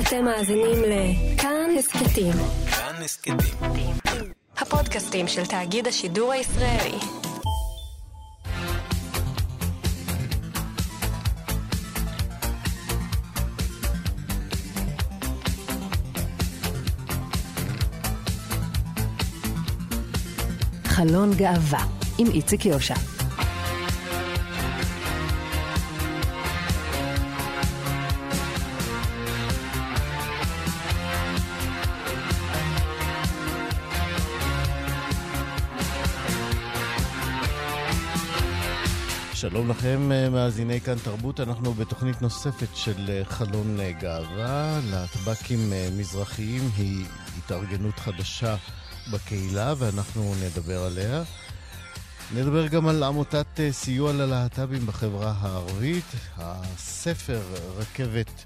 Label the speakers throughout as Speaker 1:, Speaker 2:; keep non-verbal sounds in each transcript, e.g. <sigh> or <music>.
Speaker 1: אתם מאזינים לכאן הסכתים.
Speaker 2: כאן הסכתים.
Speaker 1: הפודקאסטים של תאגיד השידור הישראלי. חלון גאווה עם איציק יושע.
Speaker 3: שלום לכם, אה, מאזיני כאן תרבות. אנחנו בתוכנית נוספת של אה, חלון אה, גאווה. להטב"קים מזרחיים היא התארגנות חדשה בקהילה, ואנחנו נדבר עליה. נדבר גם על עמותת סיוע ללהט"בים בחברה הערבית. הספר רכבת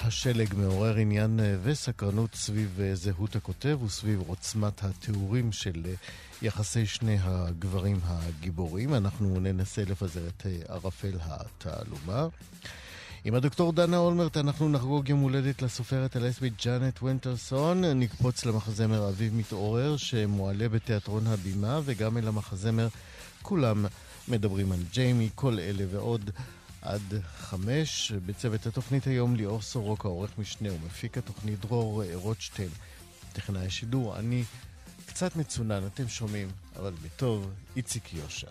Speaker 3: השלג מעורר עניין וסקרנות סביב זהות הכותב וסביב עוצמת התיאורים של יחסי שני הגברים הגיבורים. אנחנו ננסה לפזר את ערפל התעלומה. עם הדוקטור דנה אולמרט אנחנו נחגוג יום הולדת לסופרת הלסבית ג'אנט ווינטרסון. נקפוץ למחזמר אביב מתעורר שמועלה בתיאטרון הבימה וגם אל המחזמר כולם מדברים על ג'יימי, כל אלה ועוד עד חמש. בצוות התוכנית היום ליאור סורוקה, עורך משנה ומפיק התוכנית דרור רוטשטיין, טכנאי השידור. אני קצת מצונן, אתם שומעים, אבל בטוב, איציק יושע.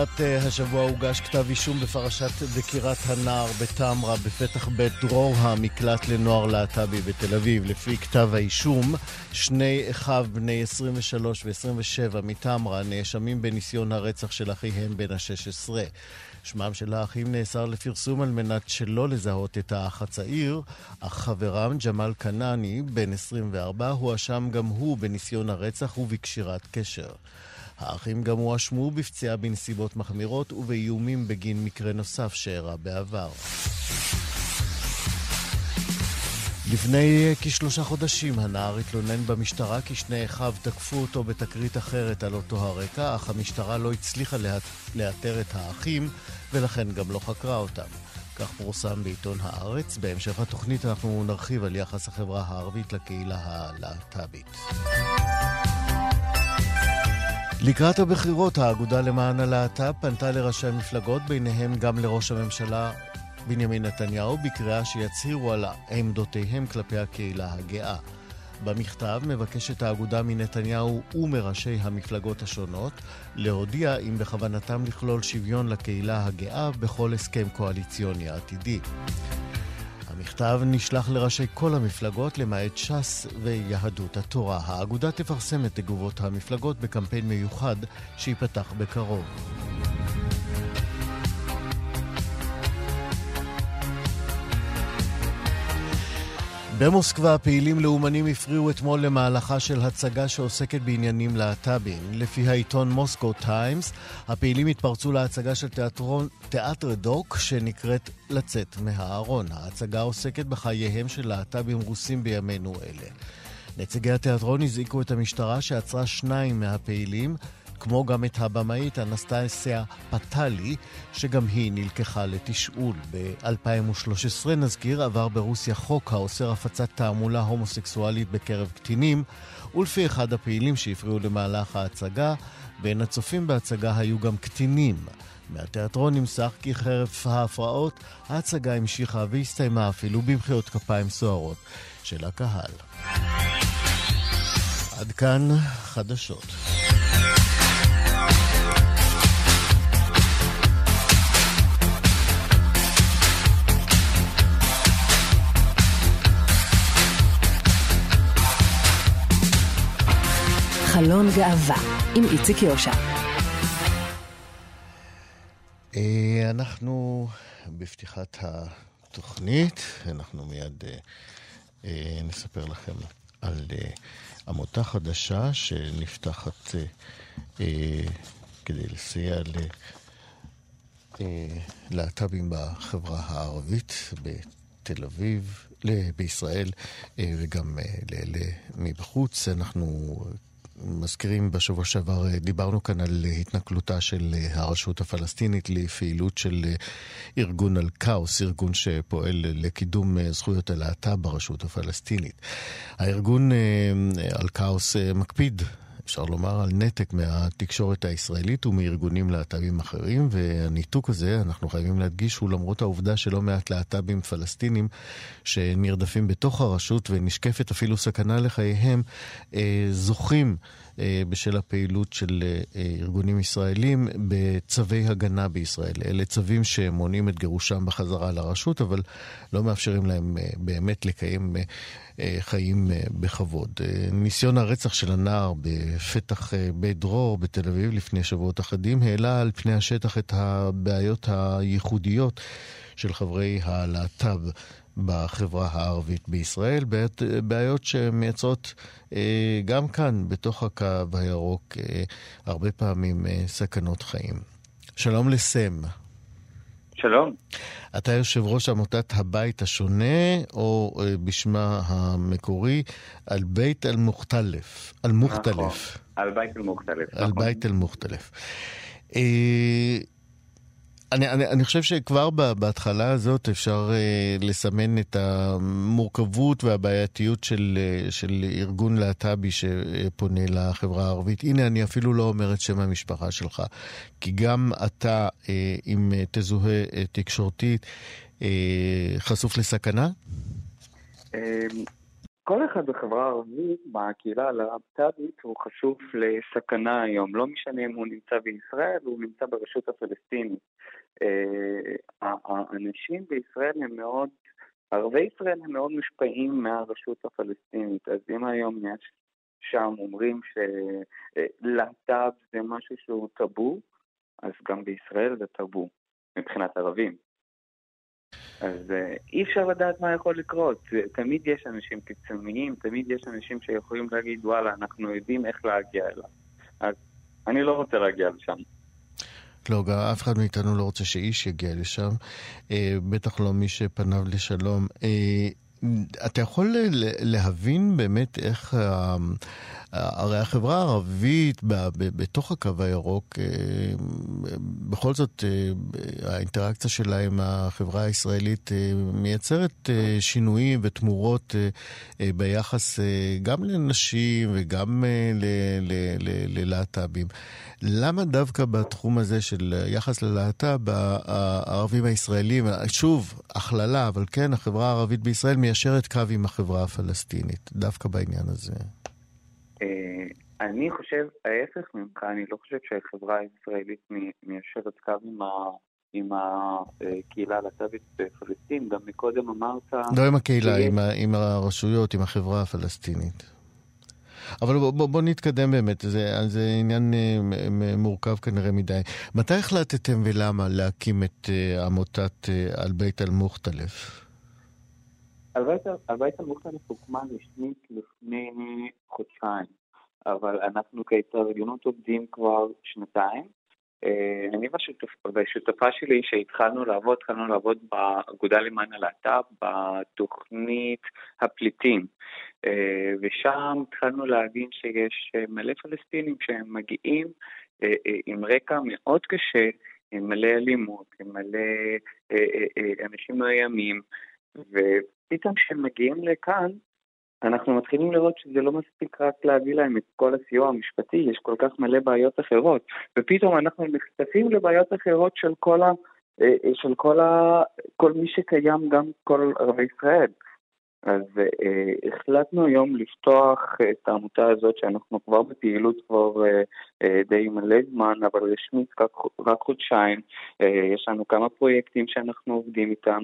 Speaker 3: בתחילת אה, השבוע הוגש כתב אישום בפרשת דקירת הנער בטמרה בפתח בית דרור המקלט לנוער להט"בי בתל אביב. לפי כתב האישום, שני אחיו בני 23 ו-27 מטמרה נאשמים בניסיון הרצח של אחיהם בן ה-16. שמם של האחים נאסר לפרסום על מנת שלא לזהות את האח הצעיר, אך חברם, ג'מאל כנעני, בן 24, הואשם גם הוא בניסיון הרצח ובקשירת קשר. האחים גם הואשמו בפציעה בנסיבות מחמירות ובאיומים בגין מקרה נוסף שאירע בעבר. לפני כשלושה חודשים הנער התלונן במשטרה כי שני אחיו תקפו אותו בתקרית אחרת על אותו הרקע, אך המשטרה לא הצליחה לאתר את האחים ולכן גם לא חקרה אותם. כך פורסם בעיתון הארץ. בהמשך התוכנית אנחנו נרחיב על יחס החברה הערבית לקהילה הלהט"בית. לקראת הבחירות, האגודה למען הלהט"ב פנתה לראשי המפלגות, ביניהם גם לראש הממשלה בנימין נתניהו, בקריאה שיצהירו על עמדותיהם כלפי הקהילה הגאה. במכתב מבקשת האגודה מנתניהו ומראשי המפלגות השונות להודיע אם בכוונתם לכלול שוויון לקהילה הגאה בכל הסכם קואליציוני עתידי. המכתב נשלח לראשי כל המפלגות למעט ש"ס ויהדות התורה. האגודה תפרסם את תגובות המפלגות בקמפיין מיוחד שייפתח בקרוב. במוסקבה פעילים לאומנים הפריעו אתמול למהלכה של הצגה שעוסקת בעניינים להט"בים. לפי העיתון מוסקו טיימס, הפעילים התפרצו להצגה של תיאטרון, תיאטר דוק שנקראת לצאת מהארון. ההצגה עוסקת בחייהם של להט"בים רוסים בימינו אלה. נציגי התיאטרון הזעיקו את המשטרה שעצרה שניים מהפעילים כמו גם את הבמאית אנסטסיה פטלי, שגם היא נלקחה לתשאול. ב-2013, נזכיר, עבר ברוסיה חוק האוסר הפצת תעמולה הומוסקסואלית בקרב קטינים, ולפי אחד הפעילים שהפריעו למהלך ההצגה, בין הצופים בהצגה היו גם קטינים. מהתיאטרון נמסך כי חרף ההפרעות, ההצגה המשיכה והסתיימה אפילו במחיאות כפיים סוערות של הקהל. עד כאן חדשות.
Speaker 1: חלון גאווה עם איציק יושע.
Speaker 3: אה, אנחנו בפתיחת התוכנית, אנחנו מיד אה, אה, נספר לכם על עמותה חדשה שנפתחת כדי לסייע ללהט"בים בחברה הערבית בתל אביב, בישראל וגם לאלה מבחוץ. אנחנו מזכירים בשבוע שעבר, אה, דיברנו כאן על התנכלותה של אה, הרשות הפלסטינית לפעילות של אה, ארגון אל-כאוס, ארגון שפועל לקידום זכויות הלהט"ב ברשות הפלסטינית. הארגון אל-כאוס מקפיד אפשר לומר, על נתק מהתקשורת הישראלית ומארגונים להט"בים אחרים, והניתוק הזה, אנחנו חייבים להדגיש, הוא למרות העובדה שלא מעט להט"בים פלסטינים שנרדפים בתוך הרשות ונשקפת אפילו סכנה לחייהם, אה, זוכים בשל הפעילות של אה, ארגונים ישראלים בצווי הגנה בישראל. אלה צווים שמונעים את גירושם בחזרה לרשות, אבל לא מאפשרים להם באמת לקיים חיים בכבוד. ניסיון הרצח של הנער בפתח בית דרור בתל אביב לפני שבועות אחדים העלה על פני השטח את הבעיות הייחודיות של חברי הלהט"ב בחברה הערבית בישראל, בעיות, בעיות שמייצרות אה, גם כאן, בתוך הקו הירוק, אה, הרבה פעמים אה, סכנות חיים. שלום לסם.
Speaker 2: שלום.
Speaker 3: אתה יושב ראש עמותת הבית השונה, או בשמה המקורי, על בית אל-מוכתלף.
Speaker 2: אל-מוכתלף. נכון, על בית אל-מוכתלף.
Speaker 3: על נכון. בית אל-מוכתלף. אני, אני, אני חושב שכבר בהתחלה הזאת אפשר uh, לסמן את המורכבות והבעייתיות של, uh, של ארגון להט"בי שפונה לחברה הערבית. הנה, אני אפילו לא אומר את שם המשפחה שלך, כי גם אתה, uh, אם תזוהה uh, תקשורתית, uh, חשוף לסכנה?
Speaker 2: כל אחד בחברה הערבית, בקהילה הלהט"בית, הוא חשוף לסכנה היום. לא משנה אם הוא נמצא בישראל הוא נמצא ברשות הפלסטינית. אה, האנשים בישראל הם מאוד, ערבי ישראל הם מאוד מושפעים מהרשות הפלסטינית. אז אם היום יש שם אומרים שלהט"ב זה משהו שהוא טאבו, אז גם בישראל זה טאבו, מבחינת ערבים. אז uh, אי אפשר לדעת מה יכול לקרות. תמיד יש אנשים קיצוניים, תמיד יש אנשים שיכולים להגיד, וואלה, אנחנו יודעים איך להגיע אליו. אז אני לא רוצה להגיע לשם.
Speaker 3: לא, אף אחד מאיתנו לא רוצה שאיש יגיע לשם, אה, בטח לא מי שפניו לשלום. אה, אתה יכול להבין באמת איך, הרי החברה הערבית בתוך הקו הירוק, אה, בכל זאת אה, האינטראקציה שלה עם החברה הישראלית אה, מייצרת שינויים ותמורות ביחס גם לנשים וגם ללהט"בים. למה דווקא בתחום הזה של יחס ללהט"ב, הערבים הישראלים, שוב, הכללה, אבל כן, החברה הערבית בישראל מיישרת קו עם החברה הפלסטינית, דווקא בעניין הזה?
Speaker 2: אה, אני חושב ההפך ממך, אני לא חושב שהחברה הישראלית מיישרת קו עם ה... עם הקהילה הלהט"בית בפלסטין, גם מקודם אמרת...
Speaker 3: לא עם הקהילה, עם, ה, עם הרשויות, עם החברה הפלסטינית. אבל בוא, בוא, בוא נתקדם באמת, זה, זה עניין אה, מורכב כנראה מדי. מתי החלטתם ולמה להקים את עמותת uh, על בית אל-מוכתלף?
Speaker 2: בית אל-מוכתלף הוקמה רשמית לפני חודשיים, אבל אנחנו כהתארגנות עובדים כבר שנתיים. אני והשותפה שלי שהתחלנו לעבוד, התחלנו לעבוד באגודה למען הלהט"ב, בתוכנית הפליטים. אה, ושם התחלנו להבין שיש אה, מלא פלסטינים שהם מגיעים אה, עם רקע מאוד קשה, עם מלא אלימות, עם מלא אנשים מאוימים, ופתאום כשהם מגיעים לכאן, אנחנו מתחילים לראות שזה לא מספיק רק להביא להם את כל הסיוע המשפטי, יש כל כך מלא בעיות אחרות, ופתאום אנחנו נחשפים לבעיות אחרות של כל, ה, של כל, ה, כל מי שקיים, גם כל ערבי ישראל. אז אה, החלטנו היום לפתוח את העמותה הזאת, שאנחנו כבר בפעילות כבר אה, אה, די מלא זמן, אבל רשמית רק, רק חודשיים. אה, יש לנו כמה פרויקטים שאנחנו עובדים איתם,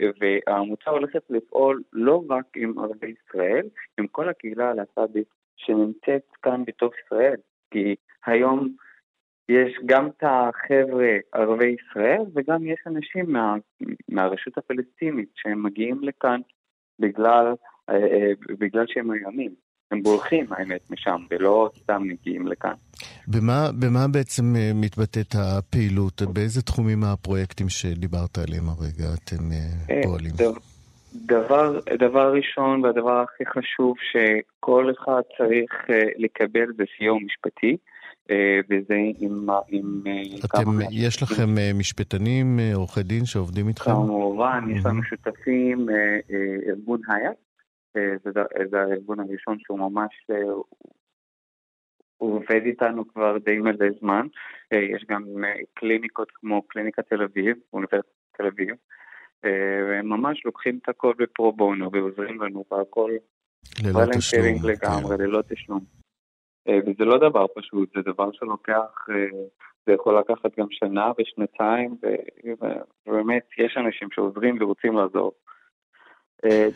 Speaker 2: והעמותה הולכת לפעול לא רק עם ערבי ישראל, עם כל הקהילה הלהט"בית שנמצאת כאן בתוך ישראל, כי היום יש גם את החבר'ה ערבי ישראל וגם יש אנשים מה, מהרשות הפלסטינית שהם מגיעים לכאן בגלל, אה, אה, בגלל שהם מאוימים. הם בורחים, האמת, משם, ולא סתם מגיעים לכאן.
Speaker 3: במה, במה בעצם אה, מתבטאת הפעילות? באיזה תחומים הפרויקטים שדיברת עליהם הרגע אתם פועלים?
Speaker 2: דבר, דבר ראשון והדבר הכי חשוב שכל אחד צריך לקבל זה סיוע משפטי. וזה עם... עם
Speaker 3: אתם, יש לכם משפטנים, עורכי דין שעובדים איתכם?
Speaker 2: כמובן, יש לנו שותפים, ארגון היאט, זה, זה הארגון הראשון שהוא ממש, הוא עובד איתנו כבר די מלא זמן. יש גם קליניקות כמו קליניקת תל אביב, אוניברסיטת תל אביב, והם ממש לוקחים את הכל בפרו בונו ועוזרים לנו והכל
Speaker 3: ללא תשלום.
Speaker 2: לגמרי, כן. ללא תשלום. וזה לא דבר פשוט, זה דבר שלוקח, זה יכול לקחת גם שנה ושנתיים, ובאמת יש אנשים שעוזרים ורוצים לעזור.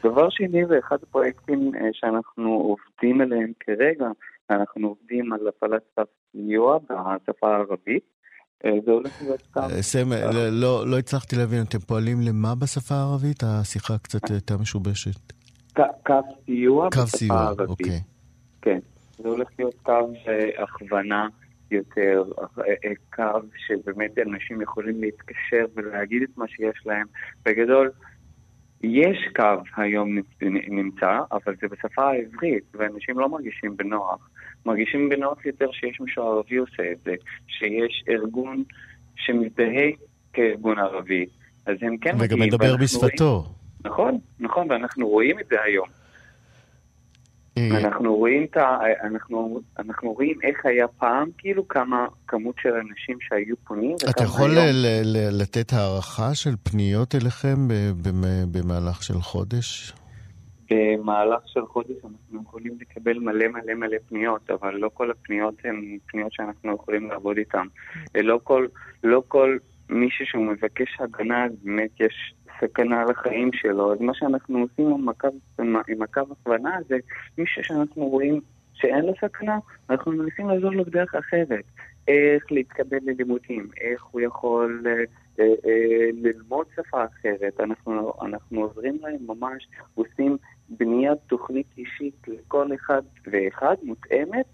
Speaker 2: דבר שני, ואחד הפרויקטים שאנחנו עובדים עליהם כרגע, אנחנו עובדים על הפעלת שפת סיוע בשפה הערבית. זה הולך להיות סתם.
Speaker 3: סם, לא, לא הצלחתי להבין, אתם פועלים למה בשפה הערבית? השיחה קצת הייתה משובשת.
Speaker 2: קו סיוע
Speaker 3: בשפה הערבית. אוקיי.
Speaker 2: כן, זה הולך להיות קו הכוונה יותר, קו שבאמת אנשים יכולים להתקשר ולהגיד את מה שיש להם. בגדול, יש קו היום נמצא, אבל זה בשפה העברית, ואנשים לא מרגישים בנוח. מרגישים בנוח יותר שיש מישהו ערבי עושה את זה, שיש ארגון שמזדהה כארגון ערבי, אז הם כן...
Speaker 3: וגם מדבר בשפתו.
Speaker 2: רואים, נכון, נכון, ואנחנו רואים את זה היום. אה, אנחנו רואים, את ה... אנחנו, אנחנו רואים איך היה פעם, כאילו כמה כמות של אנשים שהיו פונים.
Speaker 3: אתה יכול היום... ל- ל- לתת הערכה של פניות אליכם במהלך של חודש?
Speaker 2: במהלך של חודש אנחנו יכולים לקבל מלא מלא מלא פניות, אבל לא כל הפניות הן פניות שאנחנו יכולים לעבוד איתן. לא כל, לא כל מישהו שהוא מבקש הגנה, באמת יש סכנה לחיים שלו, אז מה שאנחנו עושים עם הקו, עם הקו הכוונה זה מישהו שאנחנו רואים שאין לו סכנה, אנחנו מנסים לעזור לו בדרך אחרת. איך להתקבל ללימודים, איך הוא יכול אה, אה, אה, ללמוד שפה אחרת. אנחנו, אנחנו עוזרים להם ממש, עושים בניית תוכנית אישית לכל אחד ואחד, מותאמת.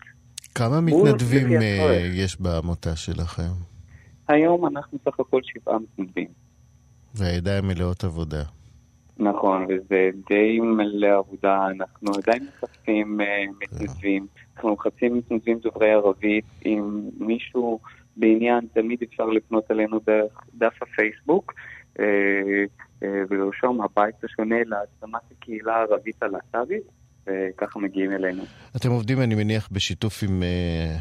Speaker 3: כמה מתנדבים אה, יש בעמותה שלכם?
Speaker 2: היום אנחנו סך הכל שבעה מתנדבים.
Speaker 3: והידיים מלאות עבודה.
Speaker 2: נכון, וזה די מלא עבודה, אנחנו עדיין מחפשים uh, מתנדבים, אנחנו מחפשים מתנדבים דוברי ערבית, אם מישהו בעניין, תמיד אפשר לפנות אלינו דרך דף הפייסבוק, uh, uh, ולרשום הבית השונה להעצמת הקהילה הערבית הלהט"בית. וככה מגיעים אלינו.
Speaker 3: אתם עובדים, אני מניח, בשיתוף עם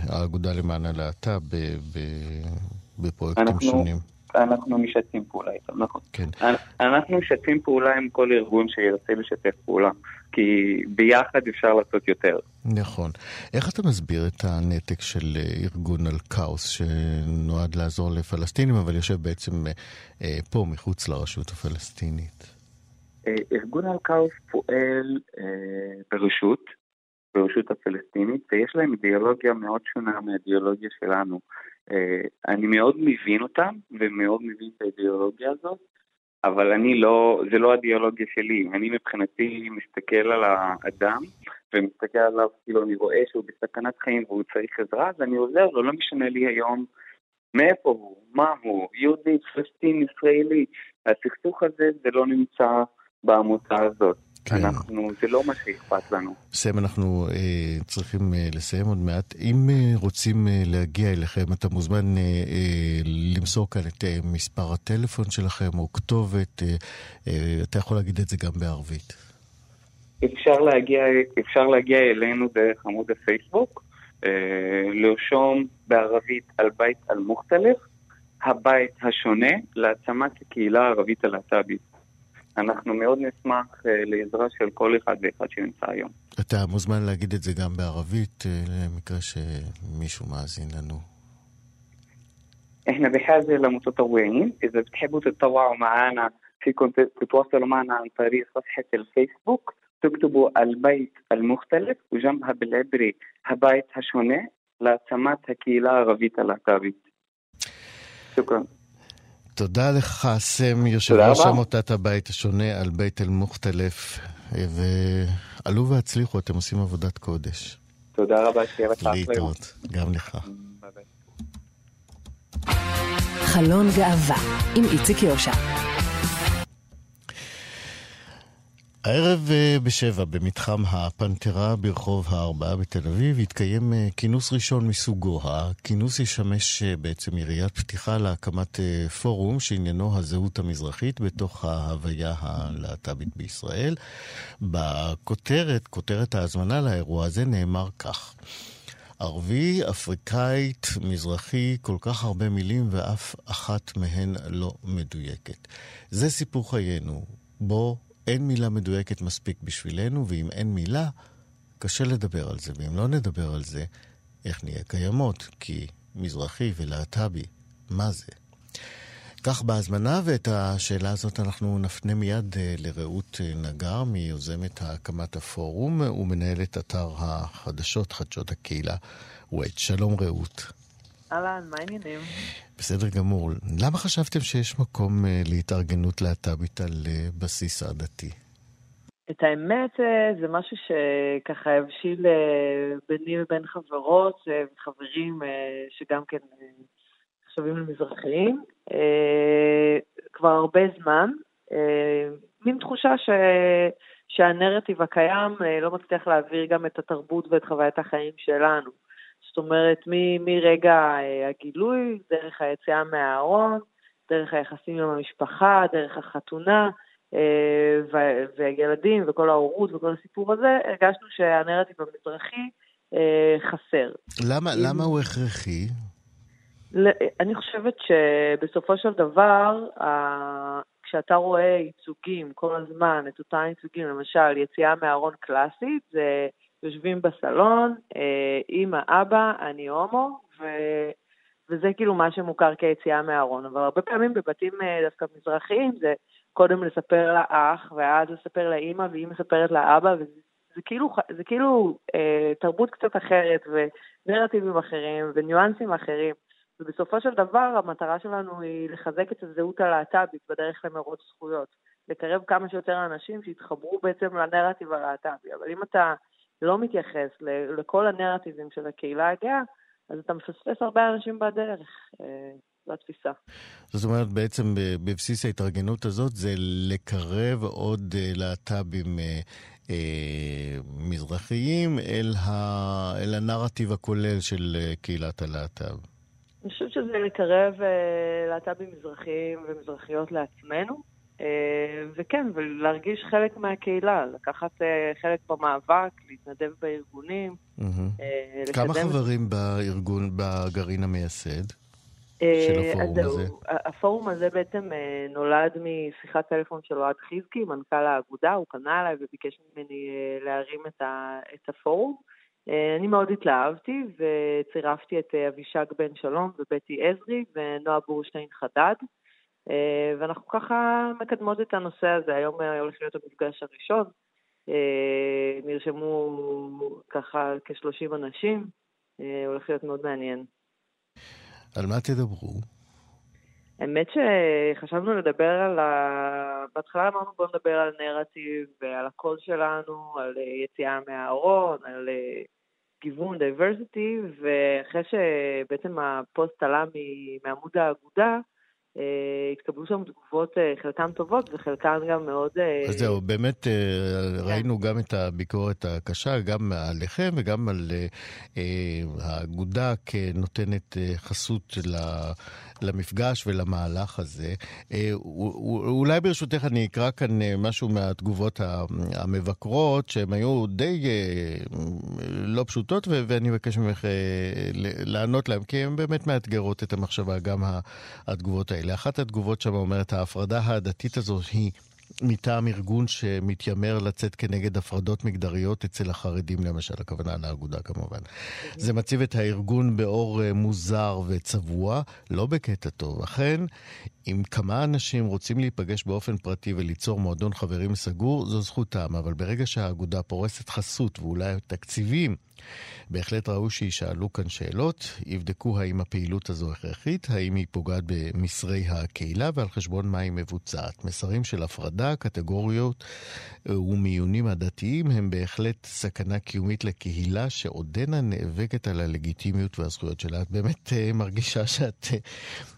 Speaker 3: האגודה למען הלהט"ב בפרויקטים אנחנו, שונים.
Speaker 2: אנחנו משתפים פעולה איתם, נכון. כן. אנחנו משתפים פעולה עם כל ארגון שירצה לשתף פעולה, כי ביחד אפשר לעשות יותר.
Speaker 3: נכון. איך אתה מסביר את הנתק של אה, ארגון על כאוס שנועד לעזור לפלסטינים, אבל יושב בעצם אה, אה, פה, מחוץ לרשות הפלסטינית?
Speaker 2: ארגון על כאוס פועל ברשות, ברשות הפלסטינית, ויש להם אידיאולוגיה מאוד שונה מהאידיאולוגיה שלנו. אה, אני מאוד מבין אותם ומאוד מבין את האידיאולוגיה הזאת, אבל אני לא, זה לא האידיאולוגיה שלי. אני מבחינתי מסתכל על האדם ומסתכל עליו, כאילו אני רואה שהוא בסכנת חיים והוא צריך עזרה, אז אני עוזר לו, לא משנה לי היום מאיפה הוא, מה הוא, יהודי, פלסטין, ישראלי. הסכסוך הזה זה לא נמצא בעמותה הזאת. כן. אנחנו, זה לא מה שאכפת לנו.
Speaker 3: סם, אנחנו אה, צריכים אה, לסיים עוד מעט. אם אה, רוצים אה, להגיע אליכם, אתה מוזמן אה, אה, למסור כאן את אה, מספר הטלפון שלכם או כתובת. אה, אה, אתה יכול להגיד את זה גם בערבית.
Speaker 2: אפשר להגיע, אפשר להגיע אלינו דרך עמוד הפייסבוק, אה, לרשום בערבית על בית אל-מוכתלף, הבית השונה להעצמת הקהילה הערבית הלהט"בית. אנחנו מאוד נשמח uh, לעזרה של כל אחד ואחד שנמצא היום.
Speaker 3: אתה מוזמן להגיד את זה גם בערבית, uh, למקרה שמישהו מאזין לנו.
Speaker 2: احنا بحاجة لمتطوعين إذا بتحبوا تتطوعوا معنا فيكم تتواصلوا معنا عن طريق صفحة الفيسبوك تكتبوا البيت المختلف وجنبها بالعبري הבית השונה להעצמת הקהילה הערבית הלהט"בית. שוכרן.
Speaker 3: תודה לך, סם, יושב ראש עמותת הבית השונה על בית אל-מוכתלף, ועלו והצליחו, אתם עושים עבודת קודש.
Speaker 2: תודה רבה, שיהיה לך
Speaker 3: להתראות, גם לך.
Speaker 1: חלון גאווה עם איציק יושע.
Speaker 3: הערב אה, בשבע במתחם הפנתרה ברחוב הארבעה בתל אביב יתקיים אה, כינוס ראשון מסוגו. הכינוס ישמש אה, בעצם יריית פתיחה להקמת פורום שעניינו הזהות המזרחית בתוך ההוויה הלהט"בית בישראל. בכותרת, כותרת ההזמנה לאירוע הזה נאמר כך: ערבי, אפריקאית, מזרחי, כל כך הרבה מילים ואף אחת מהן לא מדויקת. זה סיפור חיינו, בו אין מילה מדויקת מספיק בשבילנו, ואם אין מילה, קשה לדבר על זה. ואם לא נדבר על זה, איך נהיה קיימות? כי מזרחי ולהט"בי, מה זה? כך בהזמנה, ואת השאלה הזאת אנחנו נפנה מיד אה, לרעות אה, נגר, מיוזמת הקמת הפורום ומנהלת אתר החדשות, חדשות הקהילה, וייט. שלום רעות.
Speaker 4: אהלן, מה העניינים?
Speaker 3: בסדר גמור. למה חשבתם שיש מקום uh, להתארגנות להט"בית על uh, בסיס עדתי?
Speaker 4: את האמת, uh, זה משהו שככה הבשיל uh, ביני ובין חברות וחברים uh, שגם כן נחשבים uh, למזרחיים, uh, כבר הרבה זמן. Uh, מין תחושה ש... שהנרטיב הקיים uh, לא מצליח להעביר גם את התרבות ואת חוויית החיים שלנו. זאת אומרת, מ- מרגע אה, הגילוי, דרך היציאה מהארון, דרך היחסים עם המשפחה, דרך החתונה, אה, והילדים וכל ההורות וכל הסיפור הזה, הרגשנו שהנרטיב המזרחי אה, חסר.
Speaker 3: למה, למה הוא הכרחי?
Speaker 4: אני חושבת שבסופו של דבר, כשאתה רואה ייצוגים כל הזמן, את אותם ייצוגים, למשל יציאה מהארון קלאסית, זה יושבים בסלון, אה, אימא, אבא, אני הומו, ו... וזה כאילו מה שמוכר כיציאה מהארון. אבל הרבה פעמים בבתים אה, דווקא מזרחיים זה קודם לספר לאח, ואז לספר לאימא, והיא מספרת לאבא, וזה זה כאילו, זה כאילו אה, תרבות קצת אחרת, ונרטיבים אחרים, וניואנסים אחרים. ובסופו של דבר המטרה שלנו היא לחזק את הזהות הלהט"בית בדרך למרוץ זכויות. לקרב כמה שיותר אנשים שיתחברו בעצם לנרטיב הלהט"בי. אבל אם אתה לא מתייחס לכל הנרטיבים של הקהילה הגאה, אז אתה מפספס הרבה אנשים בדרך. אה, זו התפיסה.
Speaker 3: זאת אומרת, בעצם בבסיס ההתארגנות הזאת זה לקרב עוד אה, להט"בים אה, אה, מזרחיים אל, ה... אל הנרטיב הכולל של קהילת הלהט"ב.
Speaker 4: אני חושבת שזה לקרב אה, להט"בים מזרחיים ומזרחיות לעצמנו, אה, וכן, ולהרגיש חלק מהקהילה, לקחת אה, חלק במאבק, להתנדב בארגונים.
Speaker 3: אה, כמה חברים בארגון, בגרעין המייסד? של הפורום הזה?
Speaker 4: הפורום הזה בעצם נולד משיחת טלפון של אוהד חזקי, מנכ"ל האגודה, הוא פנה אליי וביקש ממני להרים את הפורום. אני מאוד התלהבתי וצירפתי את אבישג בן שלום ובטי עזרי ונועה בורשטיין חדד. אה, ואנחנו ככה מקדמות את הנושא הזה. היום אה, הולך להיות המפגש הראשון. אה, נרשמו ככה כ-30 אנשים. הולך להיות מאוד מעניין.
Speaker 3: על מה תדברו?
Speaker 4: האמת שחשבנו לדבר על ה... בהתחלה אמרנו בואו נדבר על נרטיב ועל הקול שלנו, על יציאה מהארון, על גיוון, diversity, ואחרי שבעצם הפוסט עלה מעמוד האגודה, אה, התקבלו שם תגובות, אה, חלקן טובות וחלקן גם מאוד...
Speaker 3: אה, אז זהו, באמת כן. ראינו גם את הביקורת הקשה, גם עליכם וגם על האגודה כנותנת חסות למפגש ולמהלך הזה. אולי ברשותך אני אקרא כאן משהו מהתגובות המבקרות, שהן היו די לא פשוטות, ואני מבקש ממך לענות להן, כי הן באמת מאתגרות את המחשבה, גם התגובות האלה. אחת התגובות שם אומרת, ההפרדה העדתית הזו היא מטעם ארגון שמתיימר לצאת כנגד הפרדות מגדריות אצל החרדים, למשל, הכוונה לאגודה כמובן. זה מציב את הארגון באור אה, מוזר וצבוע, לא בקטע טוב. אכן, אם כמה אנשים רוצים להיפגש באופן פרטי וליצור מועדון חברים סגור, זו זכותם, אבל ברגע שהאגודה פורסת חסות ואולי תקציבים, בהחלט ראוי שישאלו כאן שאלות, יבדקו האם הפעילות הזו הכרחית, האם היא פוגעת במסרי הקהילה ועל חשבון מה היא מבוצעת. מסרים של הפרדה, קטגוריות ומיונים עדתיים הם בהחלט סכנה קיומית לקהילה שעודנה נאבקת על הלגיטימיות והזכויות שלה. את באמת אה, מרגישה שאת אה,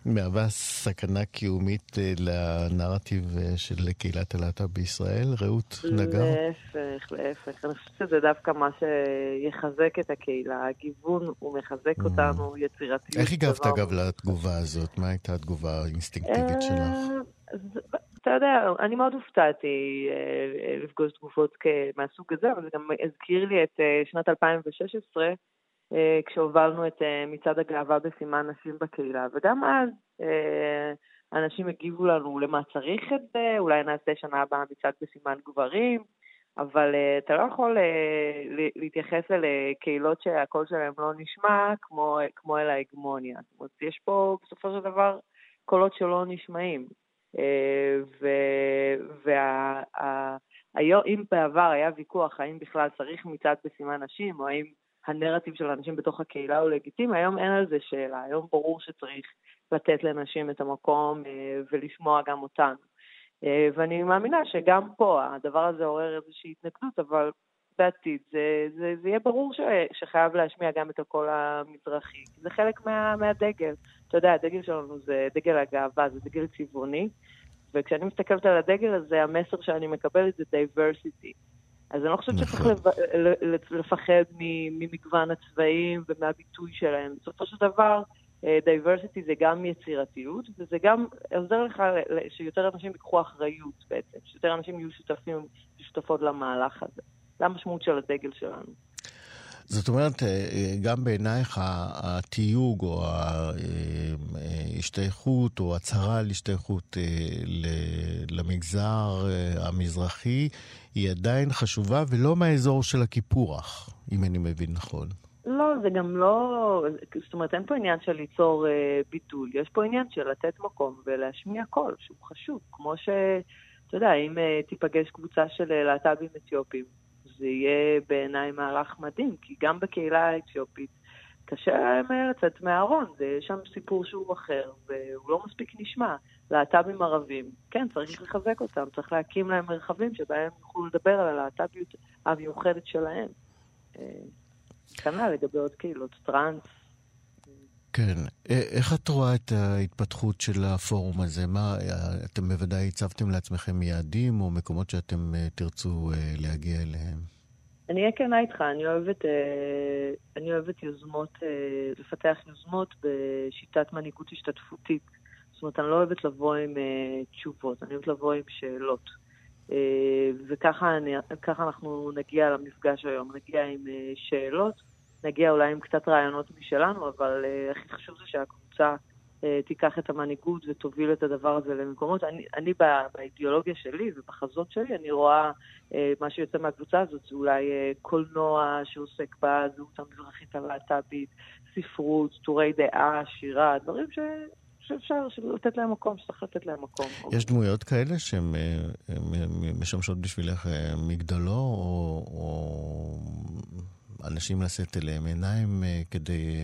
Speaker 3: מהווה סכנה קיומית אה, לנרטיב של קהילת הלהט"ב בישראל? רעות נגר?
Speaker 4: להפך, להפך. אני חושבת שזה דווקא מה שיחזק את הקהילה. הגיוון, הוא מחזק mm. אותנו, יצירתיות.
Speaker 3: איך הגבת, אגב, לתגובה הזאת? מה הייתה התגובה האינסטינקטיבית שלך?
Speaker 4: אתה יודע, אני מאוד הופתעתי אה, לפגוש תגובות מהסוג הזה, אבל זה גם הזכיר לי את אה, שנת 2016, אה, כשהובלנו את מצעד הגאווה בסימן נשים בקהילה, וגם אז אנשים הגיבו לנו למה צריך את זה, אולי נעשה שנה הבאה מצעד בסימן גברים, אבל אתה לא יכול להתייחס אל קהילות שהקול שלהם לא נשמע כמו, כמו אל ההגמוניה. זאת אומרת, יש פה בסופו של דבר קולות שלא נשמעים. ואם בעבר היה ויכוח האם בכלל צריך מצעד בסימן נשים, או האם הנרטיב של אנשים בתוך הקהילה הוא לגיטימי, היום אין על זה שאלה, היום ברור שצריך לתת לנשים את המקום אה, ולשמוע גם אותנו. אה, ואני מאמינה שגם פה הדבר הזה עורר איזושהי התנגדות, אבל בעתיד זה, זה, זה יהיה ברור ש, שחייב להשמיע גם את הקול המזרחי. זה חלק מה, מהדגל. אתה יודע, הדגל שלנו זה דגל הגאווה, זה דגל צבעוני, וכשאני מסתכלת על הדגל הזה, המסר שאני מקבלת זה diversity. אז אני לא חושבת שצריך נכון. לפחד ממגוון הצבעים ומהביטוי שלהם. בסופו של דבר, דייברסיטי אה, זה גם יצירתיות, וזה גם עוזר לך שיותר אנשים ייקחו אחריות בעצם, שיותר אנשים יהיו שותפים ושותפות למהלך הזה. זה המשמעות של הדגל שלנו.
Speaker 3: זאת אומרת, אה, גם בעינייך התיוג או ההשתייכות או הצהרה על השתייכות אה, למגזר אה, המזרחי היא עדיין חשובה ולא מהאזור של הקיפוח, אם אני מבין נכון.
Speaker 4: לא, זה גם לא... זאת אומרת, אין פה עניין של ליצור ביטול, יש פה עניין של לתת מקום ולהשמיע קול, שהוא חשוב, כמו ש... אתה יודע, אם תיפגש קבוצה של להט"בים אתיופים, זה יהיה בעיניי מהלך מדהים, כי גם בקהילה האתיופית קשה להם לצאת מהארון, יש שם סיפור שהוא אחר, והוא לא מספיק נשמע. להט"בים ערבים, כן, צריך לחזק אותם, צריך להקים להם מרחבים שבהם יוכלו לדבר על הלהט"ביות המיוחדת שלהם. אה, כנ"ל לגבי עוד קהילות, טראנס.
Speaker 3: כן. איך את רואה את ההתפתחות של הפורום הזה? מה, אתם בוודאי הצבתם לעצמכם יעדים או מקומות שאתם אה, תרצו אה, להגיע אליהם?
Speaker 4: אני אהיה כנה איתך, אני אוהבת, אה, אני אוהבת יוזמות, אה, לפתח יוזמות בשיטת מנהיגות השתתפותית. זאת אומרת, אני לא אוהבת לבוא עם אה, תשובות, אני אוהבת לבוא עם שאלות. וככה אני, אנחנו נגיע למפגש היום, נגיע עם שאלות, נגיע אולי עם קצת רעיונות משלנו, אבל הכי חשוב זה שהקבוצה אה, תיקח את המנהיגות ותוביל את הדבר הזה למקומות. אני, אני באידיאולוגיה שלי ובחזות שלי, אני רואה אה, מה שיוצא מהקבוצה הזאת, זה אולי אה, קולנוע שעוסק בזהות המזרחית הלהט"בית, ספרות, טורי דעה, שירה, דברים ש... שאפשר לתת להם מקום, שצריך לתת להם מקום.
Speaker 3: יש דמויות כאלה שהן משמשות בשבילך מגדלו, או, או אנשים לשאת אליהם עיניים כדי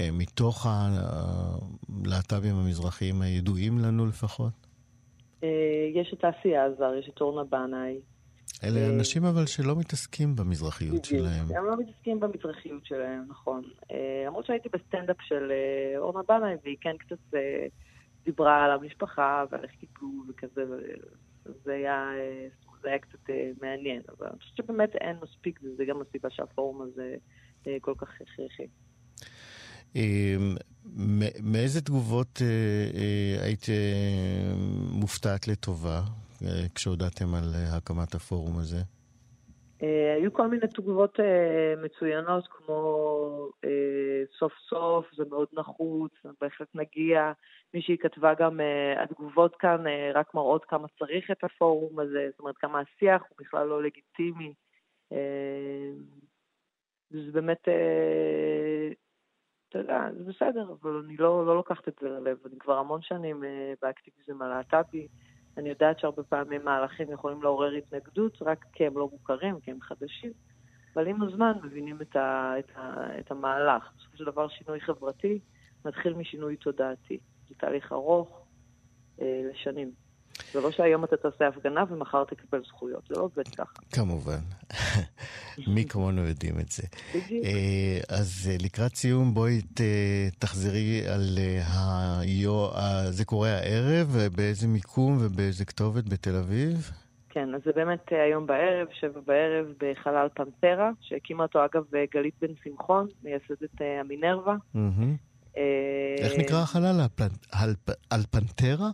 Speaker 3: אה, מתוך הלהט"בים המזרחיים הידועים לנו לפחות?
Speaker 4: אה, יש את אסי עזר, יש את אורנה בנאי.
Speaker 3: אלה אה, אנשים אבל שלא מתעסקים במזרחיות שלהם.
Speaker 4: הם לא מתעסקים במזרחיות שלהם, נכון. למרות שהייתי בסטנדאפ של אורנה בנאי, והיא כן קצת דיברה על המשפחה ועל איך קיבלו וכזה, וזה היה, זה היה קצת מעניין. אבל אני חושבת שבאמת אין מספיק, וזה גם הסיבה שהפורום הזה כל כך הכרחי.
Speaker 3: אמ, מאיזה תגובות אה, אה, היית אה, מופתעת לטובה כשהודעתם על הקמת הפורום הזה?
Speaker 4: אה, היו כל מיני תגובות אה, מצוינות, כמו אה, סוף סוף, זה מאוד נחוץ, בהחלט נגיע. מישהי כתבה גם, אה, התגובות כאן אה, רק מראות כמה צריך את הפורום הזה, זאת אומרת כמה השיח הוא בכלל לא לגיטימי. אה, זה באמת, אה, אתה יודע, זה בסדר, אבל אני לא, לא לוקחת את זה ללב. אני כבר המון שנים אה, באקטיביזם הלהט"בי. אני יודעת שהרבה פעמים מהלכים יכולים לעורר התנגדות רק כי הם לא מוכרים, כי הם חדשים, אבל עם הזמן מבינים את, ה, את, ה, את המהלך. בסופו של דבר שינוי חברתי מתחיל משינוי תודעתי. זה תהליך ארוך אה, לשנים. זה לא שהיום אתה תעשה הפגנה ומחר תקבל זכויות, זה לא עובד ככה.
Speaker 3: כמובן. מי כמונו יודעים את זה.
Speaker 4: בדיוק.
Speaker 3: אה, אז אה, לקראת סיום, בואי תחזרי על אה, היו... זה קורה הערב, באיזה מיקום ובאיזה כתובת בתל אביב?
Speaker 4: כן, אז זה באמת היום בערב, שבע בערב, בחלל פנתרה, שהקימה אותו אגב גלית בן שמחון, מייסדת המינרווה.
Speaker 3: איך נקרא החלל? על פנתרה?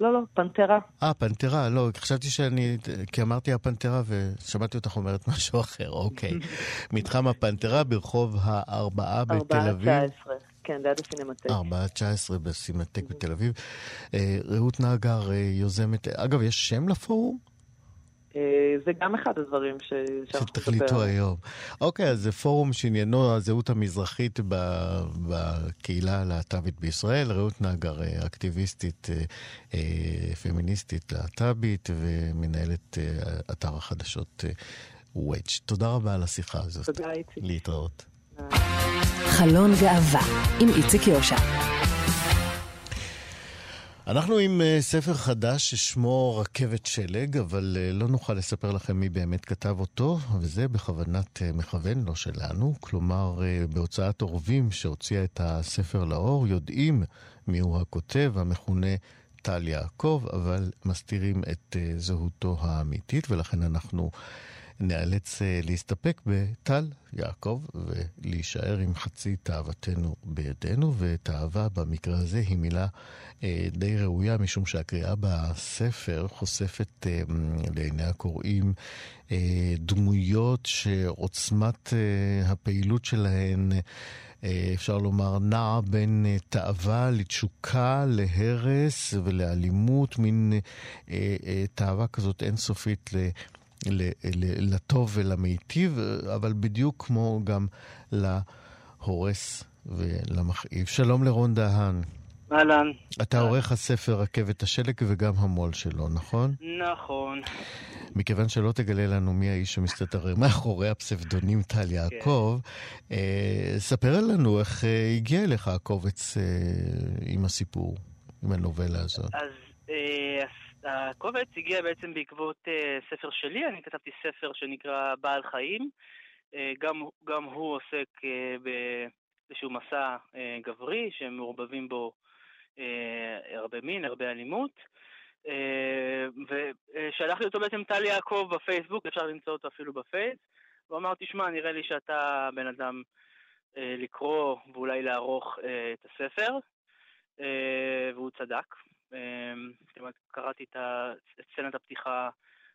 Speaker 4: לא, לא, פנתרה.
Speaker 3: אה, פנתרה, לא, חשבתי שאני, כי אמרתי הפנתרה ושמעתי אותך אומרת <laughs> משהו אחר, אוקיי. <laughs> מתחם הפנתרה ברחוב הארבעה בתל אביב.
Speaker 4: ארבעה תשע עשרה, כן, ליד הסינמטק.
Speaker 3: ארבעה תשע עשרה בסינמטק בתל אביב. אה, רעות נגר אה, יוזמת, אגב, יש שם לפורום?
Speaker 4: אה, זה גם אחד הדברים ש... שאנחנו
Speaker 3: שתחליטו היום. אוקיי, אז זה פורום שעניינו הזהות המזרחית בקהילה הלהט"בית בישראל. רעות נגר, אה, אקטיביסטית, אה, פמיניסטית להט"בית ומנהלת אתר החדשות וואץ'. תודה רבה על השיחה הזאת.
Speaker 4: תודה, איציק.
Speaker 3: להתראות.
Speaker 1: חלון גאווה עם איציק יושע.
Speaker 3: אנחנו עם uh, ספר חדש ששמו רכבת שלג, אבל uh, לא נוכל לספר לכם מי באמת כתב אותו, וזה בכוונת uh, מכוון, לא שלנו. כלומר, בהוצאת עורבים שהוציאה את הספר לאור, יודעים מיהו הכותב, המכונה טל יעקב, אבל מסתירים את זהותו האמיתית, ולכן אנחנו... נאלץ אה, להסתפק בטל יעקב ולהישאר עם חצי תאוותנו בידינו, ותאווה במקרה הזה היא מילה אה, די ראויה, משום שהקריאה בספר חושפת אה, לעיני הקוראים דמויות שעוצמת הפעילות שלהן אפשר לומר, נעה בין תאווה לתשוקה, להרס ולאלימות, מין תאווה כזאת אינסופית לטוב ולמיטיב, אבל בדיוק כמו גם להורס ולמכאיב. שלום לרון דהן.
Speaker 5: אהלן.
Speaker 3: אתה עורך הספר רכבת השלג וגם המו"ל שלו, נכון?
Speaker 5: נכון.
Speaker 3: מכיוון שלא תגלה לנו מי האיש שמסתתר מאחורי הפסבדונים טל יעקב, כן. אה, ספר לנו איך אה, הגיע אליך הקובץ אה, עם הסיפור, עם הנובלה הזאת.
Speaker 5: אז אה, הקובץ הגיע בעצם בעקבות uh, ספר שלי, אני כתבתי ספר שנקרא בעל חיים, uh, גם, גם הוא עוסק uh, באיזשהו מסע גברי שמעורבבים בו הרבה מין, הרבה אלימות. ושלח לי אותו בעצם טל יעקב בפייסבוק, אפשר למצוא אותו אפילו בפייס, והוא אמר, תשמע, נראה לי שאתה בן אדם לקרוא ואולי לערוך את הספר, והוא צדק. אמ, קראתי את סצנת הפתיחה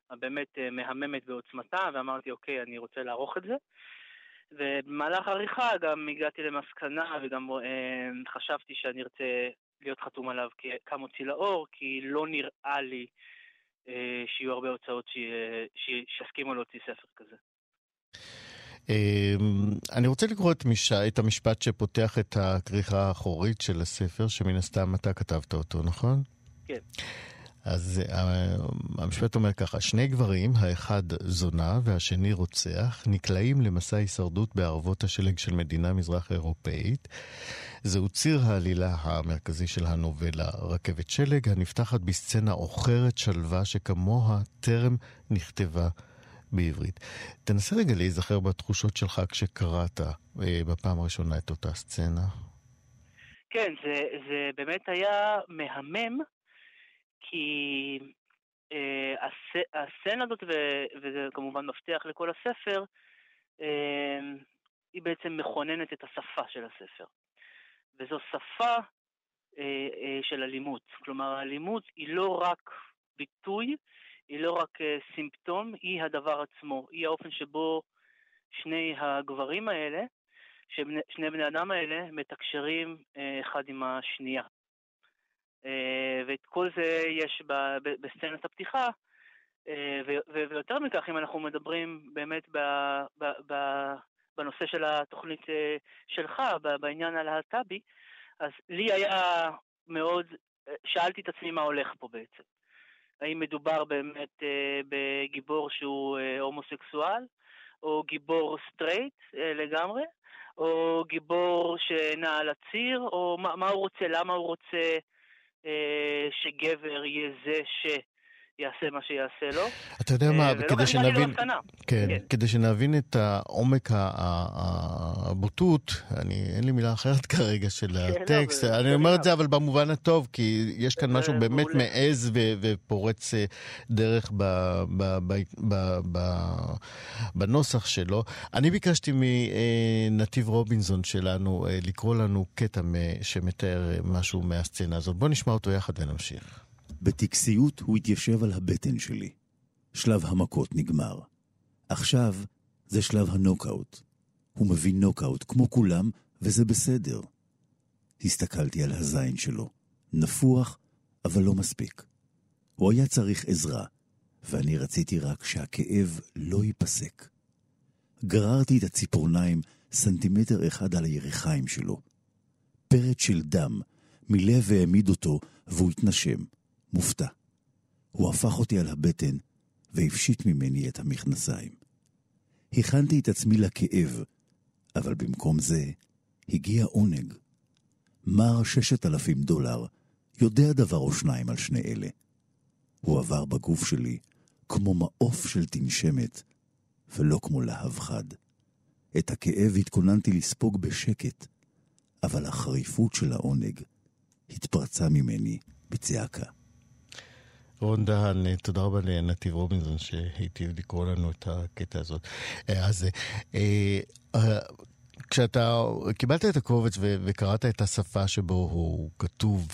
Speaker 5: הבאמת אה, מהממת בעוצמתה, ואמרתי, אוקיי, אני רוצה לערוך את זה. ובמהלך העריכה גם הגעתי למסקנה וגם אה, חשבתי שאני ארצה להיות חתום עליו כמוציא לאור, כי לא נראה לי אה, שיהיו הרבה הוצאות שיסכימו להוציא ספר כזה.
Speaker 3: אמ, אני רוצה לקרוא את, מש... את המשפט שפותח את הכריכה האחורית של הספר, שמן הסתם אתה כתבת אותו, נכון?
Speaker 5: כן.
Speaker 3: אז אה, המשפט אומר ככה, שני גברים, האחד זונה והשני רוצח, נקלעים למסע הישרדות בערבות השלג של מדינה מזרח אירופאית. זהו ציר העלילה המרכזי של הנובלה רכבת שלג, הנפתחת בסצנה עוכרת שלווה שכמוה טרם נכתבה בעברית. תנסה רגע להיזכר בתחושות שלך כשקראת אה, בפעם הראשונה את אותה סצנה.
Speaker 5: כן, זה, זה באמת היה מהמם, כי אה, הס, הסצנה הזאת, ו, וזה כמובן מפתח לכל הספר, אה, היא בעצם מכוננת את השפה של הספר. וזו שפה אה, אה, של אלימות. כלומר, האלימות היא לא רק ביטוי, היא לא רק סימפטום, היא הדבר עצמו. היא האופן שבו שני הגברים האלה, שני בני אדם האלה, מתקשרים אחד עם השנייה. ואת כל זה יש בסצנת הפתיחה, ויותר מכך, אם אנחנו מדברים באמת בנושא של התוכנית שלך, בעניין הלהט"בי, אז לי היה מאוד, שאלתי את עצמי מה הולך פה בעצם. האם מדובר באמת אה, בגיבור שהוא אה, הומוסקסואל, או גיבור סטרייט אה, לגמרי, או גיבור שנע על הציר, או מה, מה הוא רוצה, למה הוא רוצה אה, שגבר יהיה זה ש... יעשה מה שיעשה לו.
Speaker 3: אתה יודע מה,
Speaker 5: אה,
Speaker 3: כדי שנבין...
Speaker 5: כן,
Speaker 3: כן, כדי שנבין את העומק הבוטות, אני, אין לי מילה אחרת <laughs> כרגע של הטקסט, אני אומר את זה אבל במובן הטוב, כי יש כאן משהו באמת מעז ופורץ אה, דרך בנוסח שלו. אני ביקשתי מנתיב רובינזון שלנו אה, לקרוא לנו קטע שמתאר משהו מהסצנה הזאת. בואו נשמע אותו יחד ונמשיך.
Speaker 6: בטקסיות הוא התיישב על הבטן שלי. שלב המכות נגמר. עכשיו זה שלב הנוקאוט. הוא מביא נוקאוט כמו כולם, וזה בסדר. הסתכלתי על הזין שלו. נפוח, אבל לא מספיק. הוא היה צריך עזרה, ואני רציתי רק שהכאב לא ייפסק. גררתי את הציפורניים סנטימטר אחד על הירכיים שלו. פרץ של דם מילא והעמיד אותו, והוא התנשם. מופתע. הוא הפך אותי על הבטן והפשיט ממני את המכנסיים. הכנתי את עצמי לכאב, אבל במקום זה הגיע עונג. מר ששת אלפים דולר יודע דבר או שניים על שני אלה. הוא עבר בגוף שלי כמו מעוף של תנשמת, ולא כמו להב חד. את הכאב התכוננתי לספוג בשקט, אבל החריפות של העונג התפרצה ממני בצעקה.
Speaker 3: רון דהן, תודה רבה לנתיב רובינזון שהיטיב לקרוא לנו את הקטע הזאת. אה, אז אה, אה, כשאתה קיבלת את הקובץ וקראת את השפה שבו הוא כתוב,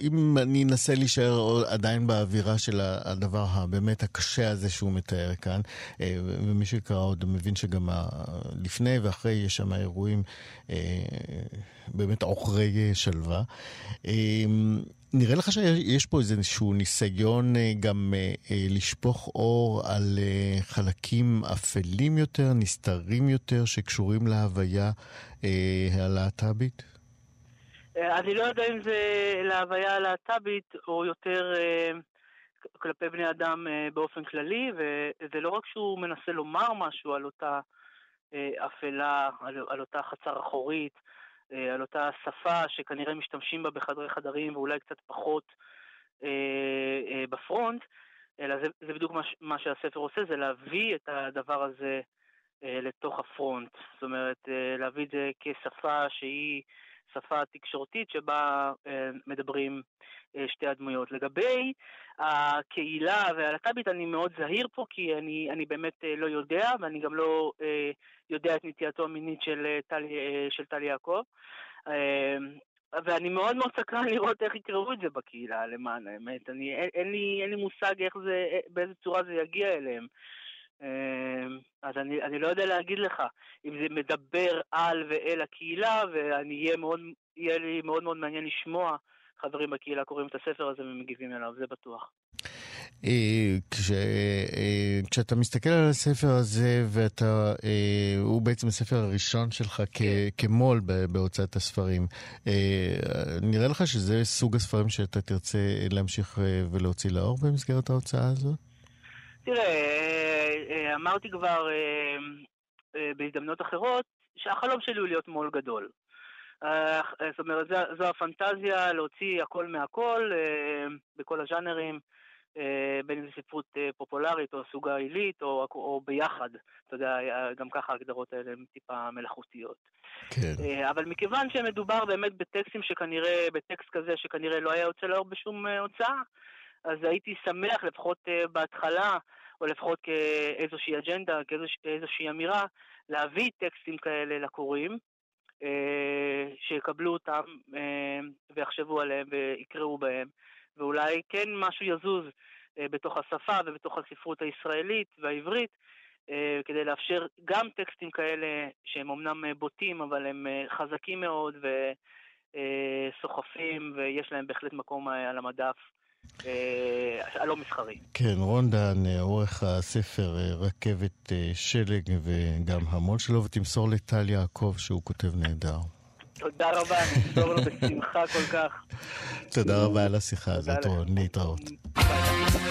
Speaker 3: אם אני אנסה להישאר עדיין באווירה של הדבר הבאמת הקשה הזה שהוא מתאר כאן, ומי שקרא עוד מבין שגם לפני ואחרי יש שם אירועים באמת עוכרי שלווה. נראה לך שיש פה איזשהו ניסיון אה, גם אה, אה, לשפוך אור על חלקים אפלים יותר, נסתרים יותר, שקשורים להוויה הלהט"בית?
Speaker 5: אני לא יודע אם זה להוויה הלהט"בית או יותר כלפי בני אדם באופן כללי, וזה לא רק שהוא מנסה לומר משהו על אותה אפלה, על, על אותה חצר אחורית, על אותה שפה שכנראה משתמשים בה בחדרי חדרים ואולי קצת פחות אה, אה, בפרונט, אלא זה, זה בדיוק מה, מה שהספר עושה, זה להביא את הדבר הזה לתוך הפרונט. זאת אומרת, להביא את זה כשפה שהיא שפה תקשורתית שבה מדברים שתי הדמויות. לגבי הקהילה והלהט"בית אני מאוד זהיר פה, כי אני, אני באמת לא יודע, ואני גם לא יודע את נטייתו המינית של אה, טל, אה, של טל יעקב. אה, ואני מאוד מאוד סקרן לראות איך יקראו את זה בקהילה, למען האמת. אני, אין, אין, לי, אין לי מושג איך זה, באיזה צורה זה יגיע אליהם. אז אני, אני לא יודע להגיד לך אם זה מדבר על ואל הקהילה, ואני אהיה מאוד, יהיה לי מאוד מאוד מעניין לשמוע חברים בקהילה קוראים את הספר הזה ומגיבים אליו, זה בטוח.
Speaker 3: אה, כש, אה, כשאתה מסתכל על הספר הזה, ואתה, אה, הוא בעצם הספר הראשון שלך כ, כן. כמו"ל בהוצאת הספרים, נראה לך שזה סוג הספרים שאתה תרצה להמשיך ולהוציא לאור במסגרת ההוצאה הזאת?
Speaker 5: תראה, אמרתי כבר בהזדמנות אחרות, שהחלום שלי הוא להיות מו"ל גדול. זאת אומרת, זו הפנטזיה להוציא הכל מהכל, בכל הז'אנרים. אה, בין אם זו ספרות אה, פופולרית או סוגה עילית או, או ביחד, אתה יודע, גם ככה ההגדרות האלה הן טיפה מלאכותיות.
Speaker 3: כן.
Speaker 5: אה, אבל מכיוון שמדובר באמת בטקסטים שכנראה, בטקסט כזה שכנראה לא היה יוצא לאור בשום הוצאה, אז הייתי שמח לפחות בהתחלה, או לפחות כאיזושהי אג'נדה, כאיזושהי אמירה, להביא טקסטים כאלה לקוראים, שיקבלו אותם ויחשבו עליהם ויקראו בהם. ואולי כן משהו יזוז בתוך השפה ובתוך הספרות הישראלית והעברית, כדי לאפשר גם טקסטים כאלה שהם אמנם בוטים, אבל הם חזקים מאוד וסוחפים, ויש להם בהחלט מקום על המדף. הלא מסחרי.
Speaker 3: כן, רון דן, עורך הספר רכבת שלג וגם המון שלו, ותמסור לטל יעקב שהוא כותב נהדר.
Speaker 5: תודה רבה, אני אמסור לו בשמחה כל כך.
Speaker 3: תודה רבה על השיחה הזאת, רון, להתראות.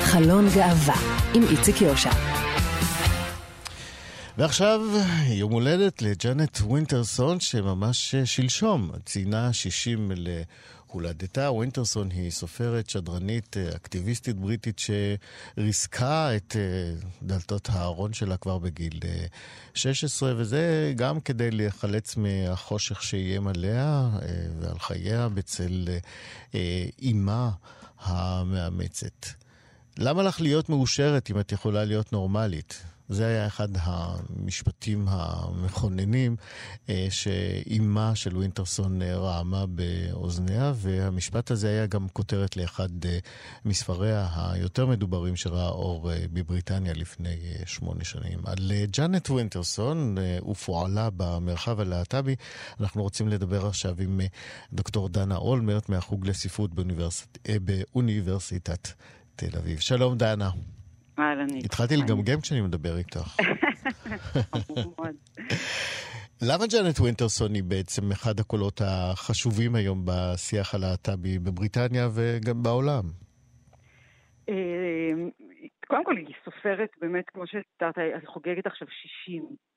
Speaker 1: חלון גאווה עם איציק יושע.
Speaker 3: ועכשיו יום הולדת לג'אנט ווינטרסון, שממש שלשום ציינה 60 הולדתה. ווינטרסון היא סופרת, שדרנית, אקטיביסטית בריטית שריסקה את דלתות הארון שלה כבר בגיל 16, וזה גם כדי להיחלץ מהחושך שאיים עליה ועל חייה בצל אימה המאמצת. למה לך להיות מאושרת אם את יכולה להיות נורמלית? זה היה אחד המשפטים המכוננים אה, שאימה של ווינטרסון אה, רעמה באוזניה, והמשפט הזה היה גם כותרת לאחד אה, מספריה היותר מדוברים שראה אור בבריטניה לפני שמונה שנים. על ג'אנט ווינטרסון ופועלה במרחב הלהט"בי, אנחנו רוצים לדבר עכשיו עם דוקטור דנה אולמרט מהחוג לספרות באוניברסיט... באוניברסיטת תל אביב. שלום דנה.
Speaker 7: אהלן.
Speaker 3: התחלתי לגמגם כשאני מדבר איתך. <laughs> למה ג'אנט ווינטרסון היא בעצם אחד הקולות החשובים היום בשיח הלהט"בי בבריטניה וגם בעולם?
Speaker 7: אה, קודם כל היא סופרת באמת, כמו שתיארת, היא חוגגת עכשיו 60.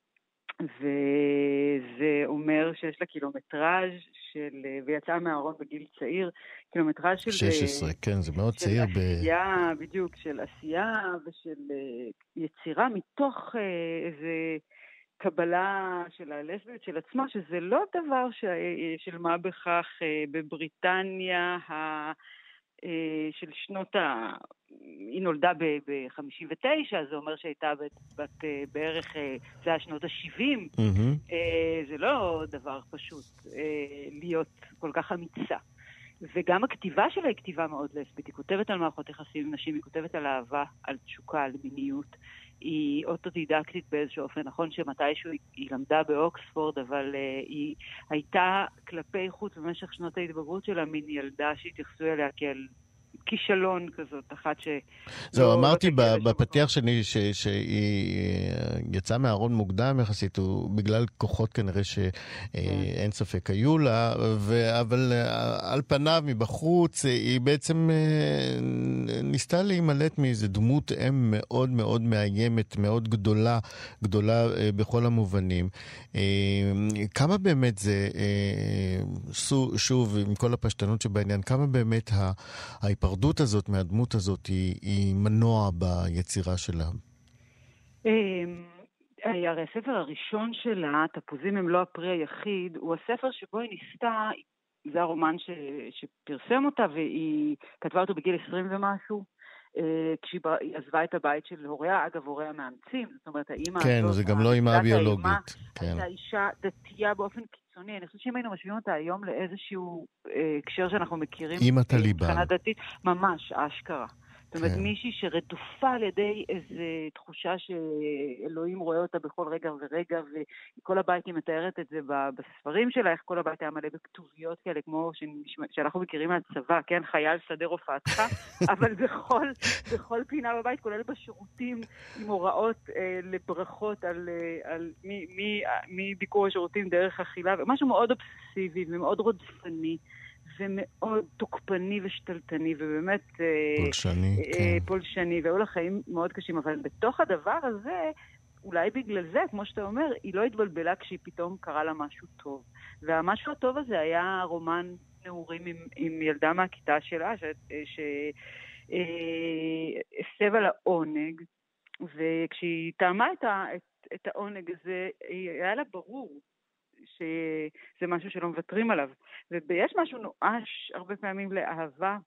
Speaker 7: וזה אומר שיש לה קילומטראז' של, ויצאה מהארון בגיל צעיר, קילומטראז' של...
Speaker 3: 16, כן, זה מאוד צעיר.
Speaker 7: של עשייה, ב... בדיוק, של עשייה ושל יצירה מתוך איזה קבלה של הלסביות של עצמה, שזה לא דבר ש... של מה בכך בבריטניה ה... של שנות ה... היא נולדה ב-59, זה אומר שהייתה בת, בת בערך, זה היה שנות ה-70. Mm-hmm. זה לא דבר פשוט להיות כל כך אמיצה. וגם הכתיבה שלה היא כתיבה מאוד לסבית. היא כותבת על מערכות יחסים עם נשים, היא כותבת על אהבה, על תשוקה, על מיניות. היא אוטודידקטית באיזשהו אופן. נכון שמתישהו היא, היא למדה באוקספורד, אבל uh, היא הייתה כלפי חוץ במשך שנות ההתבגרות שלה מין ילדה שהתייחסו אליה כאל כישלון כזאת, אחת ש...
Speaker 3: זהו, לא אמרתי בפתיח שלי שהיא אה, יצאה מהארון מוקדם יחסית, בגלל כוחות כנראה שאין כן. ספק היו לה, אבל אה, על פניו, מבחוץ, היא בעצם אה, ניסתה להימלט מאיזה דמות אם מאוד מאוד מאיימת, מאוד גדולה, גדולה בכל המובנים. כמה באמת זה, שוב, עם כל הפשטנות שבעניין, כמה באמת ההיפרדות הזאת מהדמות הזאת היא, היא מנוע ביצירה שלה?
Speaker 7: אמ, הרי הספר הראשון שלה, תפוזים הם לא הפרי היחיד, הוא הספר שבו היא ניסתה, זה הרומן ש, שפרסם אותה והיא כתבה אותו בגיל 20 ומשהו. אה, כשהיא עזבה את הבית של הוריה, אגב, הוריה מאמצים, זאת אומרת, האימא
Speaker 3: כן, הזאת... זה גם לא אימא ביולוגית.
Speaker 7: כן. הייתה אישה דתייה באופן קיצוני. אני חושבת שאם היינו משווים אותה היום לאיזשהו אה, הקשר שאנחנו מכירים...
Speaker 3: אימא טליבן.
Speaker 7: מבחינה דתית, ממש, אשכרה. זאת אומרת, כן. מישהי שרדופה על ידי איזו תחושה שאלוהים רואה אותה בכל רגע ורגע, וכל הבית, היא מתארת את זה בספרים שלה, איך כל הבית היה מלא בכתוביות כאלה, כמו שאנחנו מכירים מהצבא, כן? חייל שדה רופאתך, <laughs> אבל בכל, בכל פינה בבית, כולל בשירותים, עם הוראות אה, לברכות על, אה, על מביקור השירותים דרך אכילה, משהו מאוד אובססיבי ומאוד רודפני. ומאוד תוקפני ושתלטני, ובאמת...
Speaker 3: אה, פולשני, אה, כן.
Speaker 7: פולשני, והיו לה חיים מאוד קשים, אבל בתוך הדבר הזה, אולי בגלל זה, כמו שאתה אומר, היא לא התבלבלה כשהיא פתאום קרה לה משהו טוב. והמשהו הטוב הזה היה רומן נעורים עם, עם ילדה מהכיתה שלה, שהסב אה, על העונג, וכשהיא טעמה את, את, את העונג הזה, היה לה ברור שזה משהו שלא מוותרים עליו. ויש משהו נואש הרבה פעמים לאהבה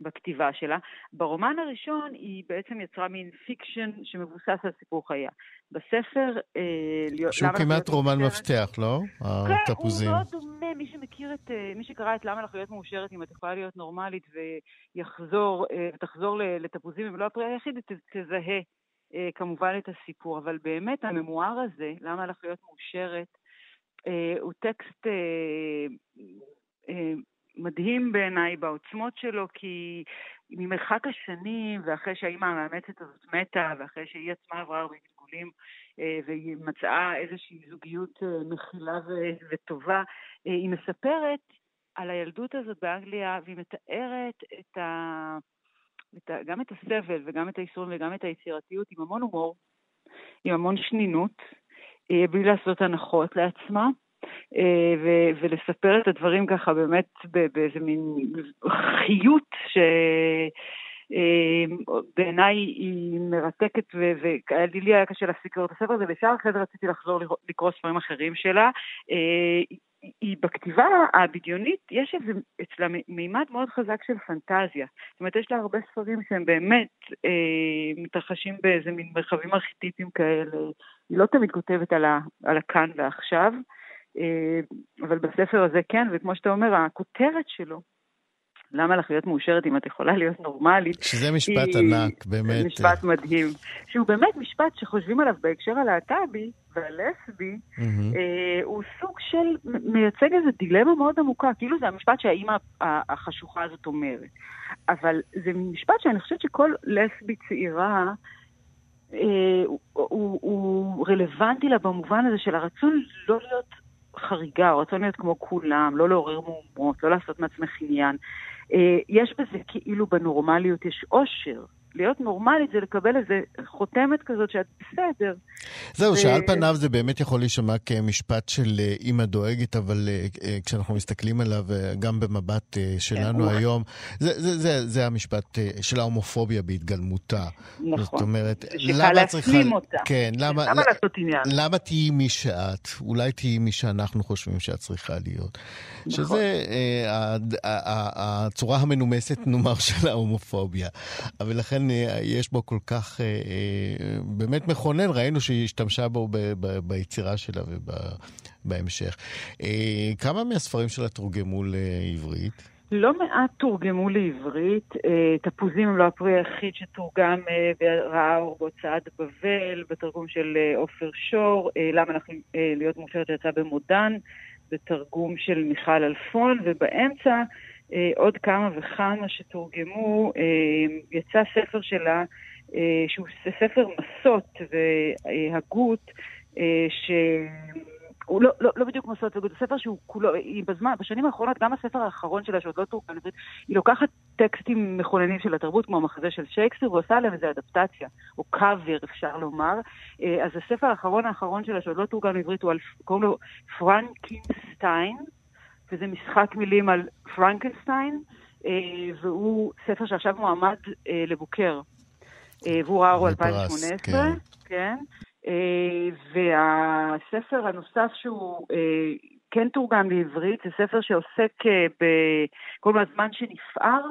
Speaker 7: בכתיבה שלה. ברומן הראשון היא בעצם יצרה מין fiction שמבוסס על סיפור חייה. בספר...
Speaker 3: אה, שהוא כמעט רומן מפתח, לא?
Speaker 7: כן, התפוזים. הוא מאוד דומה, מי שמכיר את... אה, מי שקרא את למה לך להיות מאושרת אם את יכולה להיות נורמלית ויחזור, אה, ותחזור לתפוזים אם לא הפרי היחיד, תזהה כמובן את הסיפור. אבל באמת הממואר הזה, למה לך להיות מאושרת, הוא טקסט מדהים בעיניי בעוצמות שלו, כי ממרחק השנים, ואחרי שהאימא המאמצת הזאת מתה, ואחרי שהיא עצמה עברה הרבה גלגולים, אה, והיא מצאה איזושהי זוגיות אה, מכילה וטובה, אה, היא מספרת על הילדות הזאת באנגליה, והיא מתארת את ה... את ה... גם את הסבל וגם את האיסורים וגם את היצירתיות עם המון הומור, עם המון שנינות, בלי לעשות הנחות לעצמה. אה, ו- ולספר את הדברים ככה באמת באיזה מין חיות ש... אה, היא מרתקת, ולי היה קשה להפסיק לקרוא את הספר הזה, וישר אחרי זה רציתי לחזור לקרוא ספרים אחרים שלה. היא בכתיבה הבדיונית, יש איזה, אצלה מימד מאוד חזק של פנטזיה. זאת אומרת, יש לה הרבה ספרים שהם באמת אה, מתרחשים באיזה מין מרחבים ארכיטיפיים כאלה. היא לא תמיד כותבת על, ה, על הכאן ועכשיו. אה, אבל בספר הזה כן, וכמו שאתה אומר, הכותרת שלו, למה לך להיות מאושרת אם את יכולה להיות נורמלית?
Speaker 3: שזה משפט היא, ענק, באמת.
Speaker 7: משפט מדהים. שהוא באמת משפט שחושבים עליו בהקשר הלהט"בי והלסבי, mm-hmm. אה, הוא סוג של, מייצג איזו דילמה מאוד עמוקה, כאילו זה המשפט שהאימא החשוכה הזאת אומרת. אבל זה משפט שאני חושבת שכל לסבי צעירה, אה, הוא, הוא, הוא רלוונטי לה במובן הזה של הרצון לא להיות חריגה, או רצון להיות כמו כולם, לא לעורר מהומות, לא לעשות מעצמך עניין. אה, יש בזה כאילו בנורמליות יש אושר. להיות נורמלית זה לקבל איזה חותמת כזאת שאת בסדר.
Speaker 3: זהו, שעל פניו זה באמת יכול להישמע כמשפט של אה, אימא דואגת, אבל אה, אה, כשאנחנו מסתכלים עליו, גם במבט שלנו כן, היום, זה, זה, זה, זה המשפט של ההומופוביה בהתגלמותה.
Speaker 7: נכון.
Speaker 3: זאת אומרת,
Speaker 7: למה להפנים אותה.
Speaker 3: כן, למה,
Speaker 7: למה לעשות עניין?
Speaker 3: למה תהיי מי שאת? אולי תהיי מי שאנחנו חושבים שאת צריכה להיות. נכון. שזה הצורה המנומסת, נאמר, של ההומופוביה. אבל לכן אה, יש בו כל כך, אה, אה, באמת מכונן, ראינו שהיא השתמשה בו ב, ב, ביצירה שלה ובהמשך. כמה מהספרים שלה תורגמו לעברית?
Speaker 7: לא מעט תורגמו לעברית, תפוזים הם לא הפרי היחיד שתורגם וראה אור בהוצאת בבל, בתרגום של עופר שור, למה אנחנו להיות מאושרת שיצא במודן, בתרגום של מיכל אלפון, ובאמצע עוד כמה וכמה שתורגמו. אה, יצא ספר שלה, אה, שהוא ספר מסות והגות, ש... הוא לא, לא, לא בדיוק מסות והגות, זה ספר שהוא כולו, היא בזמן, בשנים האחרונות, גם הספר האחרון שלה, שעוד לא תורגם לעברית, היא לוקחת טקסטים מכוננים של התרבות, כמו המחזה של שייקספיר, ועושה עליהם איזה אדפטציה, או קאבר, אפשר לומר. אז הספר האחרון האחרון שלה, שעוד לא תורגם לעברית, הוא על, קוראים לו פרנקינסטיין, וזה משחק מילים על פרנקנשטיין, אה, והוא ספר שעכשיו מועמד אה, לבוקר. אה, והוא ראה 2018, כן. כן. והספר הנוסף שהוא כן תורגם לעברית, זה ספר שעוסק בכל הזמן שנפער,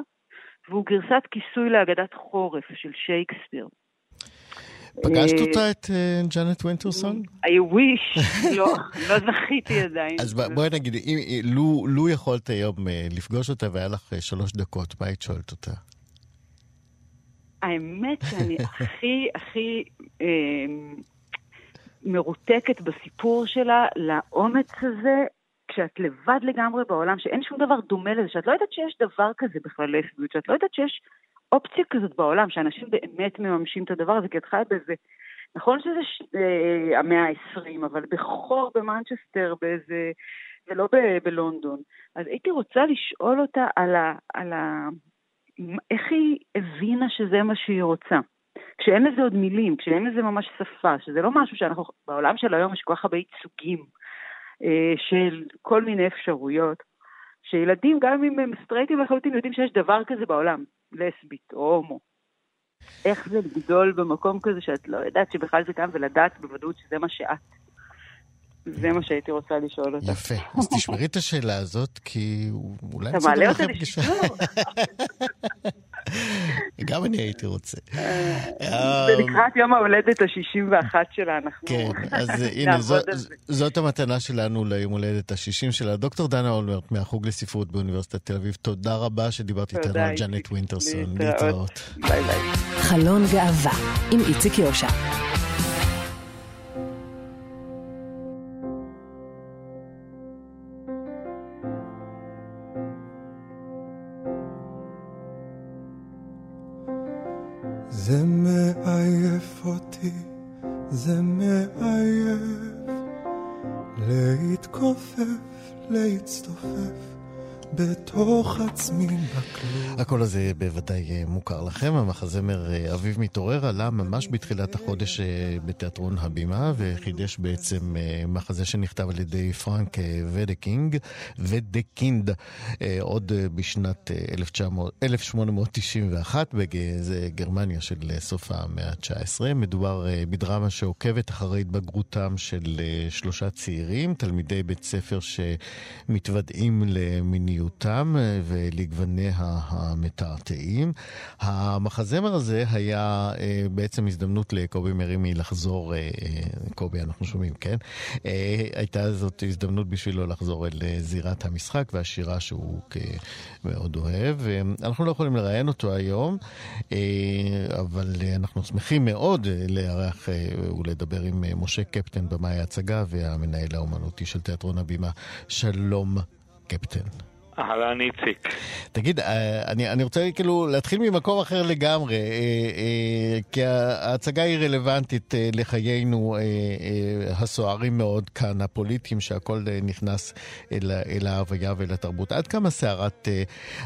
Speaker 7: והוא גרסת כיסוי להגדת חורף של שייקספיר.
Speaker 3: פגשת אה, אותה, את אה, ג'אנט וינטרסון?
Speaker 7: I wish, <laughs> לא, לא זכיתי עדיין.
Speaker 3: אז בואי נגיד, לו יכולת היום אה, לפגוש אותה והיה לך שלוש דקות, מה היית שואלת אותה?
Speaker 7: האמת שאני <laughs> הכי הכי מרותקת בסיפור שלה לאומץ הזה, כשאת לבד לגמרי בעולם, שאין שום דבר דומה לזה, שאת לא יודעת שיש דבר כזה בכלל לסביות, שאת לא יודעת שיש אופציה כזאת בעולם, שאנשים באמת מממשים את הדבר הזה, כי את חיה באיזה... נכון שזה ש... אה, המאה ה-20, אבל בחור במנצ'סטר, באיזה... ולא ב- בלונדון. אז הייתי רוצה לשאול אותה על ה... על ה... איך היא הבינה שזה מה שהיא רוצה. כשאין לזה עוד מילים, כשאין לזה ממש שפה, שזה לא משהו שאנחנו, בעולם של היום יש כל כך הרבה ייצוגים אה, של כל מיני אפשרויות, שילדים, גם אם הם סטרייטים לחלוטין, יודעים שיש דבר כזה בעולם. לסבית או הומו. איך זה לגדול במקום כזה שאת לא יודעת שבכלל זה קיים ולדעת בוודאות שזה מה שאת. זה מה שהייתי רוצה לשאול אותך.
Speaker 3: יפה. אז תשמרי את השאלה הזאת, כי אולי
Speaker 7: אתה מעלה אותה לשאול. <laughs>
Speaker 3: גם אני הייתי רוצה.
Speaker 7: ולקראת יום ההולדת ה-61 שלה, אנחנו
Speaker 3: כן, אז <laughs> הנה, זאת המתנה שלנו ליום הולדת ה-60 שלה. דוקטור דנה אולמרט מהחוג לספרות באוניברסיטת תל אביב, תודה רבה שדיברת איתנו על ג'אנט וינטרסון. להתראות.
Speaker 7: ביי ביי.
Speaker 1: חלון גאווה עם איציק יושע.
Speaker 8: זה מעייף אותי, זה מעייף. להתכופף, להצטופף בתוך עצמי בכלום.
Speaker 3: הקול הזה בוודאי אה, מוכר לכם. המחזמר אה, אביב מתעורר עלה ממש בתחילת החודש אה, בתיאטרון הבימה, וחידש בעצם מחזה שנכתב על ידי פרנק ודקינג, ודקינד, עוד בשנת 1891 בגרמניה של סוף המאה ה-19. מדובר בדרמה שעוקבת אחרי התבגרותם של שלושה צעירים, תלמידי בית ספר שמתוודעים למיניות. לאיכותם אה, ולגווניה המתעתעים. המחזמר הזה היה אה, בעצם הזדמנות לקובי מרימי לחזור, אה, קובי אנחנו שומעים, כן? הייתה זאת הזדמנות בשבילו לחזור אל זירת המשחק והשירה שהוא מאוד אוהב. אנחנו לא יכולים לראיין אותו היום, אבל אנחנו שמחים מאוד לארח ולדבר עם משה קפטן במאי ההצגה והמנהל האומנותי של תיאטרון הבימה. שלום, קפטן.
Speaker 9: אהלן איציק.
Speaker 3: תגיד, אה, אני, אני רוצה כאילו להתחיל ממקום אחר לגמרי, אה, אה, כי ההצגה היא רלוונטית לחיינו הסוערים מאוד כאן, הפוליטיים, שהכל נכנס אל, אל ההוויה ולתרבות. עד כמה סערת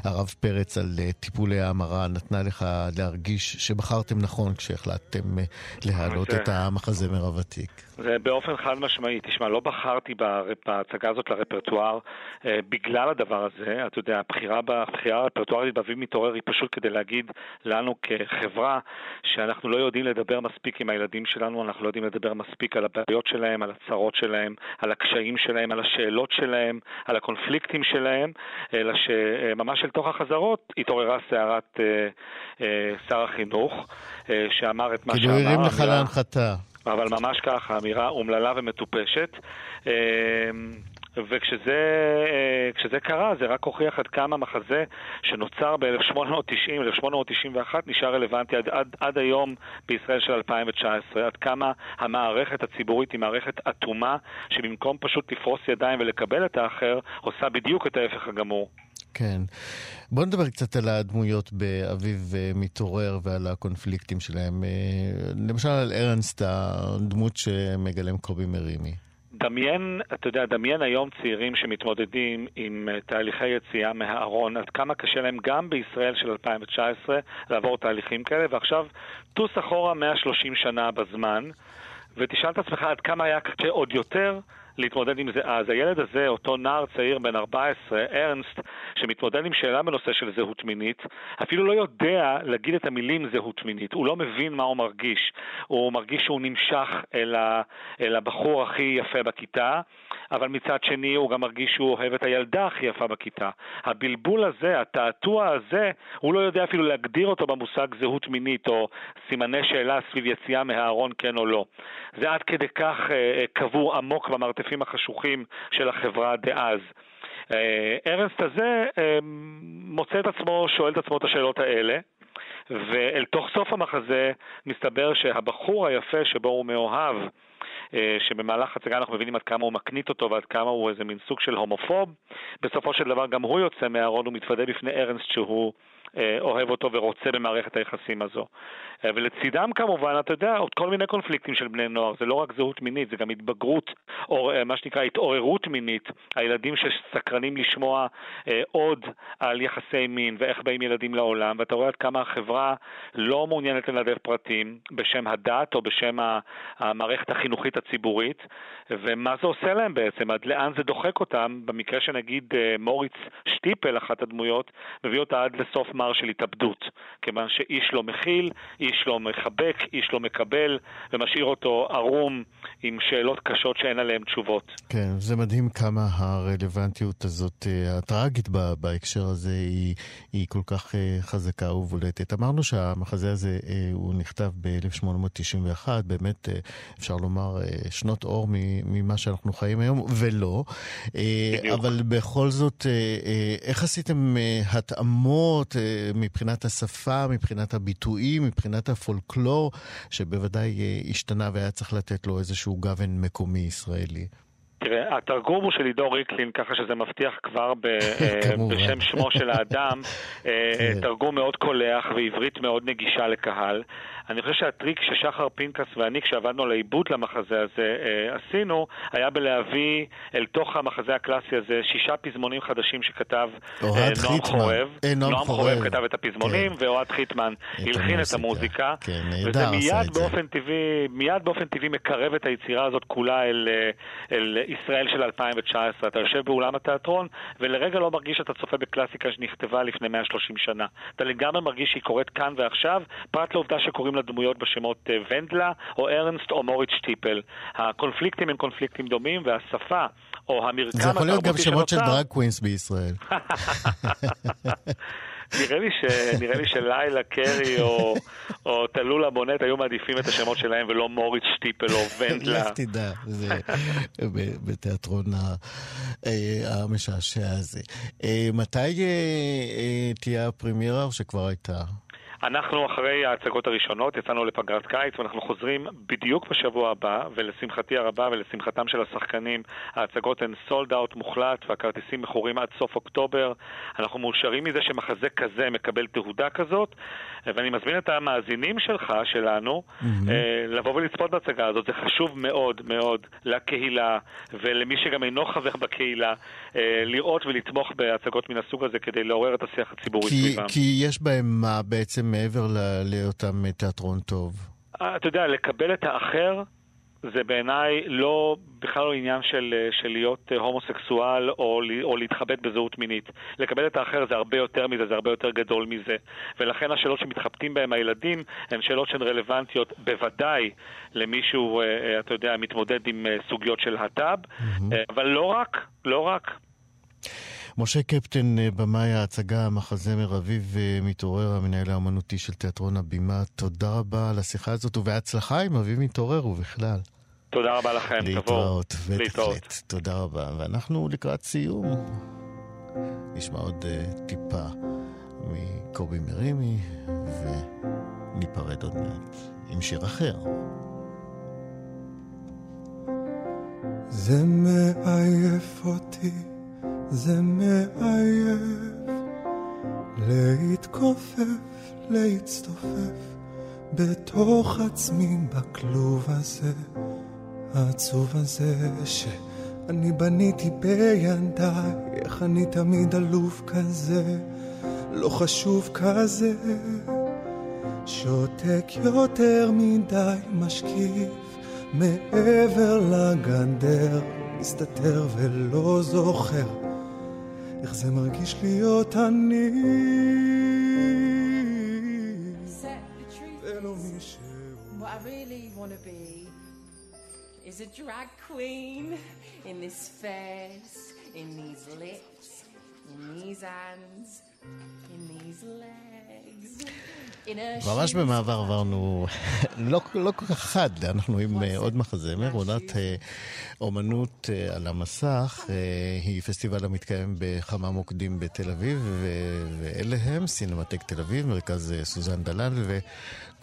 Speaker 3: הרב פרץ על טיפולי ההמרה נתנה לך להרגיש שבחרתם נכון כשהחלטתם להעלות את המחזמר הוותיק?
Speaker 9: זה באופן חד משמעי. תשמע, לא בחרתי בהצגה הזאת לרפרטואר אה, בגלל הדבר הזה. אתה יודע, הבחירה הרפרטוארית באביב מתעורר היא פשוט כדי להגיד לנו כחברה שאנחנו לא יודעים לדבר מספיק עם הילדים שלנו, אנחנו לא יודעים לדבר מספיק על הבעיות שלהם, על הצרות שלהם, על הקשיים שלהם, על השאלות שלהם, על הקונפליקטים שלהם, אלא שממש אל תוך החזרות התעוררה סערת אה, אה, שר החינוך, אה, שאמר את מה
Speaker 3: שאמר. כאילו הרים לך להנחתה.
Speaker 9: אבל ממש ככה, אמירה אומללה ומטופשת. אמ, וכשזה אה, קרה, זה רק הוכיח עד כמה מחזה שנוצר ב-1890, 1891, נשאר רלוונטי עד, עד, עד היום בישראל של 2019, עד כמה המערכת הציבורית היא מערכת אטומה, שבמקום פשוט לפרוס ידיים ולקבל את האחר, עושה בדיוק את ההפך הגמור.
Speaker 3: כן. בוא נדבר קצת על הדמויות באביב אה, מתעורר ועל הקונפליקטים שלהם. למשל על ארנסט, הדמות שמגלם קובי מרימי.
Speaker 9: דמיין, אתה יודע, דמיין היום צעירים שמתמודדים עם אה, תהליכי יציאה מהארון, עד כמה קשה להם גם בישראל של 2019 לעבור תהליכים כאלה, ועכשיו טוס אחורה 130 שנה בזמן, ותשאל את עצמך עד כמה היה קשה עוד יותר להתמודד עם זה אז. הילד הזה, אותו נער צעיר בן 14, ארנסט, שמתמודד עם שאלה בנושא של זהות מינית, אפילו לא יודע להגיד את המילים זהות מינית. הוא לא מבין מה הוא מרגיש. הוא מרגיש שהוא נמשך אל, ה, אל הבחור הכי יפה בכיתה, אבל מצד שני הוא גם מרגיש שהוא אוהב את הילדה הכי יפה בכיתה. הבלבול הזה, התעתוע הזה, הוא לא יודע אפילו להגדיר אותו במושג זהות מינית או סימני שאלה סביב יציאה מהארון כן או לא. זה עד כדי כך אה, קבור עמוק במרתפים החשוכים של החברה דאז. אה, ארנסט הזה אה, מוצא את עצמו, שואל את עצמו את השאלות האלה, ואל תוך סוף המחזה מסתבר שהבחור היפה שבו הוא מאוהב, אה, שבמהלך הצגה אנחנו מבינים עד כמה הוא מקנית אותו ועד כמה הוא איזה מין סוג של הומופוב. בסופו של דבר גם הוא יוצא מהארון, הוא מתוודה בפני ארנסט שהוא אוהב אותו ורוצה במערכת היחסים הזו. אה, ולצידם כמובן, אתה יודע, עוד כל מיני קונפליקטים של בני נוער, זה לא רק זהות מינית, זה גם התבגרות, או מה שנקרא התעוררות מינית. הילדים שסקרנים לשמוע עוד על יחסי מין ואיך באים ילדים לעולם, ואתה רואה עד כמה החברה לא מעוניינת לנדב פרטים בשם הדת או בשם המערכת החינוכית הציבורית, ומה זה עושה להם בעצם, עד לאן זה דוחק אותם, במקרה שנגיד מוריץ שטיפל, אחת הדמויות, מביא אותה עד לסוף משמר של התאבדות, כיוון שאיש לא מכיל, איש לא מחבק, איש לא מקבל, ומשאיר אותו ערום עם שאלות קשות שאין עליהן תשובות.
Speaker 3: כן, זה מדהים כמה הרלוונטיות הזאת, אה, הטראגית בהקשר הזה, היא, היא כל כך אה, חזקה ובולטת. אמרנו שהמחזה הזה, הוא נכתב ב-1891, באמת, אפשר לומר, שנות אור ממה שאנחנו חיים היום, ולא. בדיוק. אבל בכל זאת, איך עשיתם התאמות מבחינת השפה, מבחינת הביטויים, מבחינת הפולקלור, שבוודאי השתנה והיה צריך לתת לו איזשהו גוון מקומי ישראלי?
Speaker 9: תראה, התרגום הוא של עידו ריקלין, ככה שזה מבטיח כבר ב, <laughs> בשם שמו של האדם, כן. תרגום מאוד קולח ועברית מאוד נגישה לקהל. אני חושב שהטריק ששחר פינקס ואני, כשעבדנו על העיבוד למחזה הזה, אה, עשינו, היה בלהביא אל תוך המחזה הקלאסי הזה שישה פזמונים חדשים שכתב אה, נועם חורב.
Speaker 3: אה, נועם
Speaker 9: חורב כתב את הפזמונים, כן. ואוהד חיטמן הלחין את המוזיקה.
Speaker 3: כן, נהדר
Speaker 9: עשה את זה. וזה מיד טבעי, מיד באופן טבעי מקרב את היצירה הזאת כולה אל, אה, אל ישראל של 2019. אתה יושב באולם התיאטרון, ולרגע לא מרגיש שאתה צופה בקלאסיקה שנכתבה לפני 130 שנה. אתה לגמרי מרגיש שהיא קורית כאן ועכשיו, פרט לעובדה שקוראים קוראים לדמויות בשמות אה, ונדלה או ארנסט או מוריץ שטיפל. הקונפליקטים הם קונפליקטים דומים, והשפה או המרקם
Speaker 3: זה יכול להיות גם שמות של דרג קווינס בישראל. <laughs>
Speaker 9: נראה לי, ש... נראה לי שלילה קרי או, או תלולה בונט היו מעדיפים את השמות שלהם ולא מוריץ שטיפל או ונדלה.
Speaker 3: לך תדע, זה בתיאטרון אה, המשעשע הזה. אה, מתי תהיה הפרמיירה או שכבר הייתה?
Speaker 9: אנחנו אחרי ההצגות הראשונות יצאנו לפגרת קיץ ואנחנו חוזרים בדיוק בשבוע הבא ולשמחתי הרבה ולשמחתם של השחקנים ההצגות הן סולד אאוט מוחלט והכרטיסים מכורים עד סוף אוקטובר. אנחנו מאושרים מזה שמחזה כזה מקבל תהודה כזאת ואני מזמין את המאזינים שלך, שלנו, mm-hmm. לבוא ולצפות בהצגה הזאת. זה חשוב מאוד מאוד לקהילה ולמי שגם אינו חבר בקהילה אה, לראות ולתמוך בהצגות מן הסוג הזה כדי לעורר את השיח הציבורי
Speaker 3: כי,
Speaker 9: סביבם.
Speaker 3: כי יש בהם מה בעצם מעבר להיותם תיאטרון טוב?
Speaker 9: אה, אתה יודע, לקבל את האחר זה בעיניי לא, בכלל לא עניין של, של להיות הומוסקסואל או, או להתחבט בזהות מינית. לקבל את האחר זה הרבה יותר מזה, זה הרבה יותר גדול מזה. ולכן השאלות שמתחבטים בהן הילדים הן שאלות שהן רלוונטיות בוודאי למישהו, אה, אה, אתה יודע, מתמודד עם סוגיות של הט"ב, mm-hmm. אבל לא רק, לא רק.
Speaker 3: משה קפטן, אה, במאי ההצגה, המחזמר אביב אה, מתעורר, המנהל האמנותי של תיאטרון הבימה, תודה רבה על השיחה הזאת, ובהצלחה עם אביב מתעורר ובכלל.
Speaker 9: תודה רבה לכם,
Speaker 3: להתראות, בהחלט. תודה רבה. ואנחנו לקראת סיום. נשמע עוד uh, טיפה מקובי מרימי, וניפרד עוד מעט עם שיר אחר.
Speaker 8: זה מעייף אותי זה מעייף להתכופף, להצטופף בתוך עצמי בכלוב הזה, העצוב הזה שאני בניתי בידיי, איך אני תמיד אלוף כזה, לא חשוב כזה, שותק יותר מדי משקיף מעבר לגדר, מסתתר ולא זוכר איך זה מרגיש להיות אני ולא מישהו. Is a drag queen in this face, in these lips, in these hands, in these legs.
Speaker 3: ממש במעבר עברנו, <laughs> לא, לא כל כך חד, אנחנו עם אה, עוד מחזמר, עונת אה, אומנות אה, על המסך, היא פסטיבל המתקיים בכמה מוקדים בתל אביב, ואלה הם סינמטק תל אביב, מרכז סוזן דלל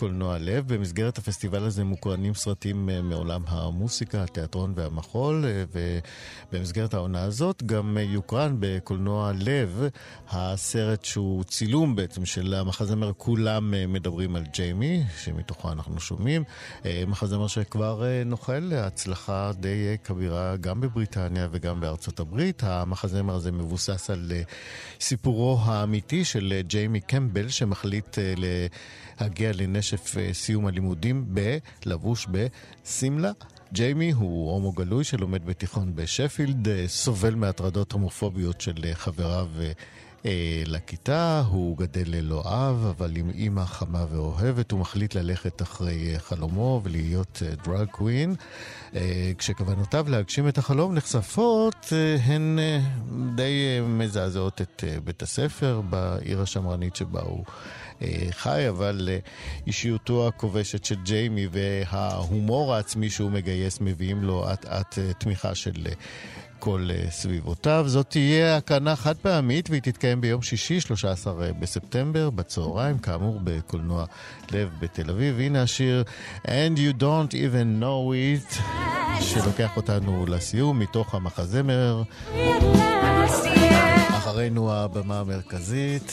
Speaker 3: קולנוע לב. במסגרת הפסטיבל הזה מוקרנים סרטים אה, מעולם המוסיקה, התיאטרון והמחול, אה, ובמסגרת העונה הזאת גם אה, יוקרן בקולנוע לב הסרט שהוא צילום בעצם של המחזמר כולם מדברים על ג'יימי, שמתוכו אנחנו שומעים. מחזמר שכבר נוחל להצלחה די כבירה גם בבריטניה וגם בארצות הברית. המחזמר הזה מבוסס על סיפורו האמיתי של ג'יימי קמבל, שמחליט ל... להגיע לנשף אה, סיום הלימודים בלבוש בשמלה. ג'יימי הוא הומו גלוי שלומד בתיכון בשפילד, אה, סובל מהטרדות הומופוביות של אה, חבריו לכיתה, הוא גדל ללא אב, אבל עם אימא חמה ואוהבת, הוא מחליט ללכת אחרי חלומו ולהיות דרג קווין. כשכוונותיו להגשים את החלום נחשפות, הן די מזעזעות את בית הספר בעיר השמרנית שבה הוא חי, אבל אישיותו הכובשת של ג'יימי וההומור העצמי שהוא מגייס מביאים לו אט אט תמיכה של כל סביבותיו. זאת תהיה הקרנה חד פעמית והיא תתקיים ביום שישי, 13 בספטמבר, בצהריים, כאמור בקולנוע לב בתל אביב. הנה השיר And You Don't Even Know It, שלוקח אותנו לסיום מתוך המחזמר. אחרינו הבמה המרכזית.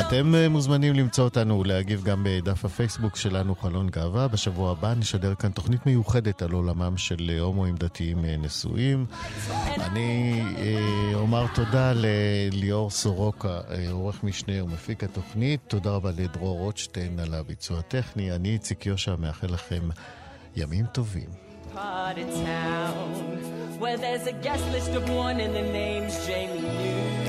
Speaker 3: אתם מוזמנים למצוא אותנו ולהגיב גם בדף הפייסבוק שלנו חלון גאווה. בשבוע הבא נשדר כאן תוכנית מיוחדת על עולמם של הומואים דתיים נשואים. אני אה, אומר תודה לליאור סורוקה, אה, עורך משנה ומפיק התוכנית. תודה רבה לדרור רוטשטיין על הביצוע הטכני. אני איציק יושע, מאחל לכם ימים טובים. part of town where there's a guest list of one and the name's Jamie New.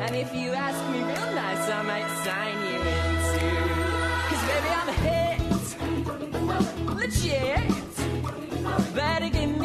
Speaker 3: And if you ask me real nice, I might sign you in too. Cause baby, I'm a hit, legit. Better give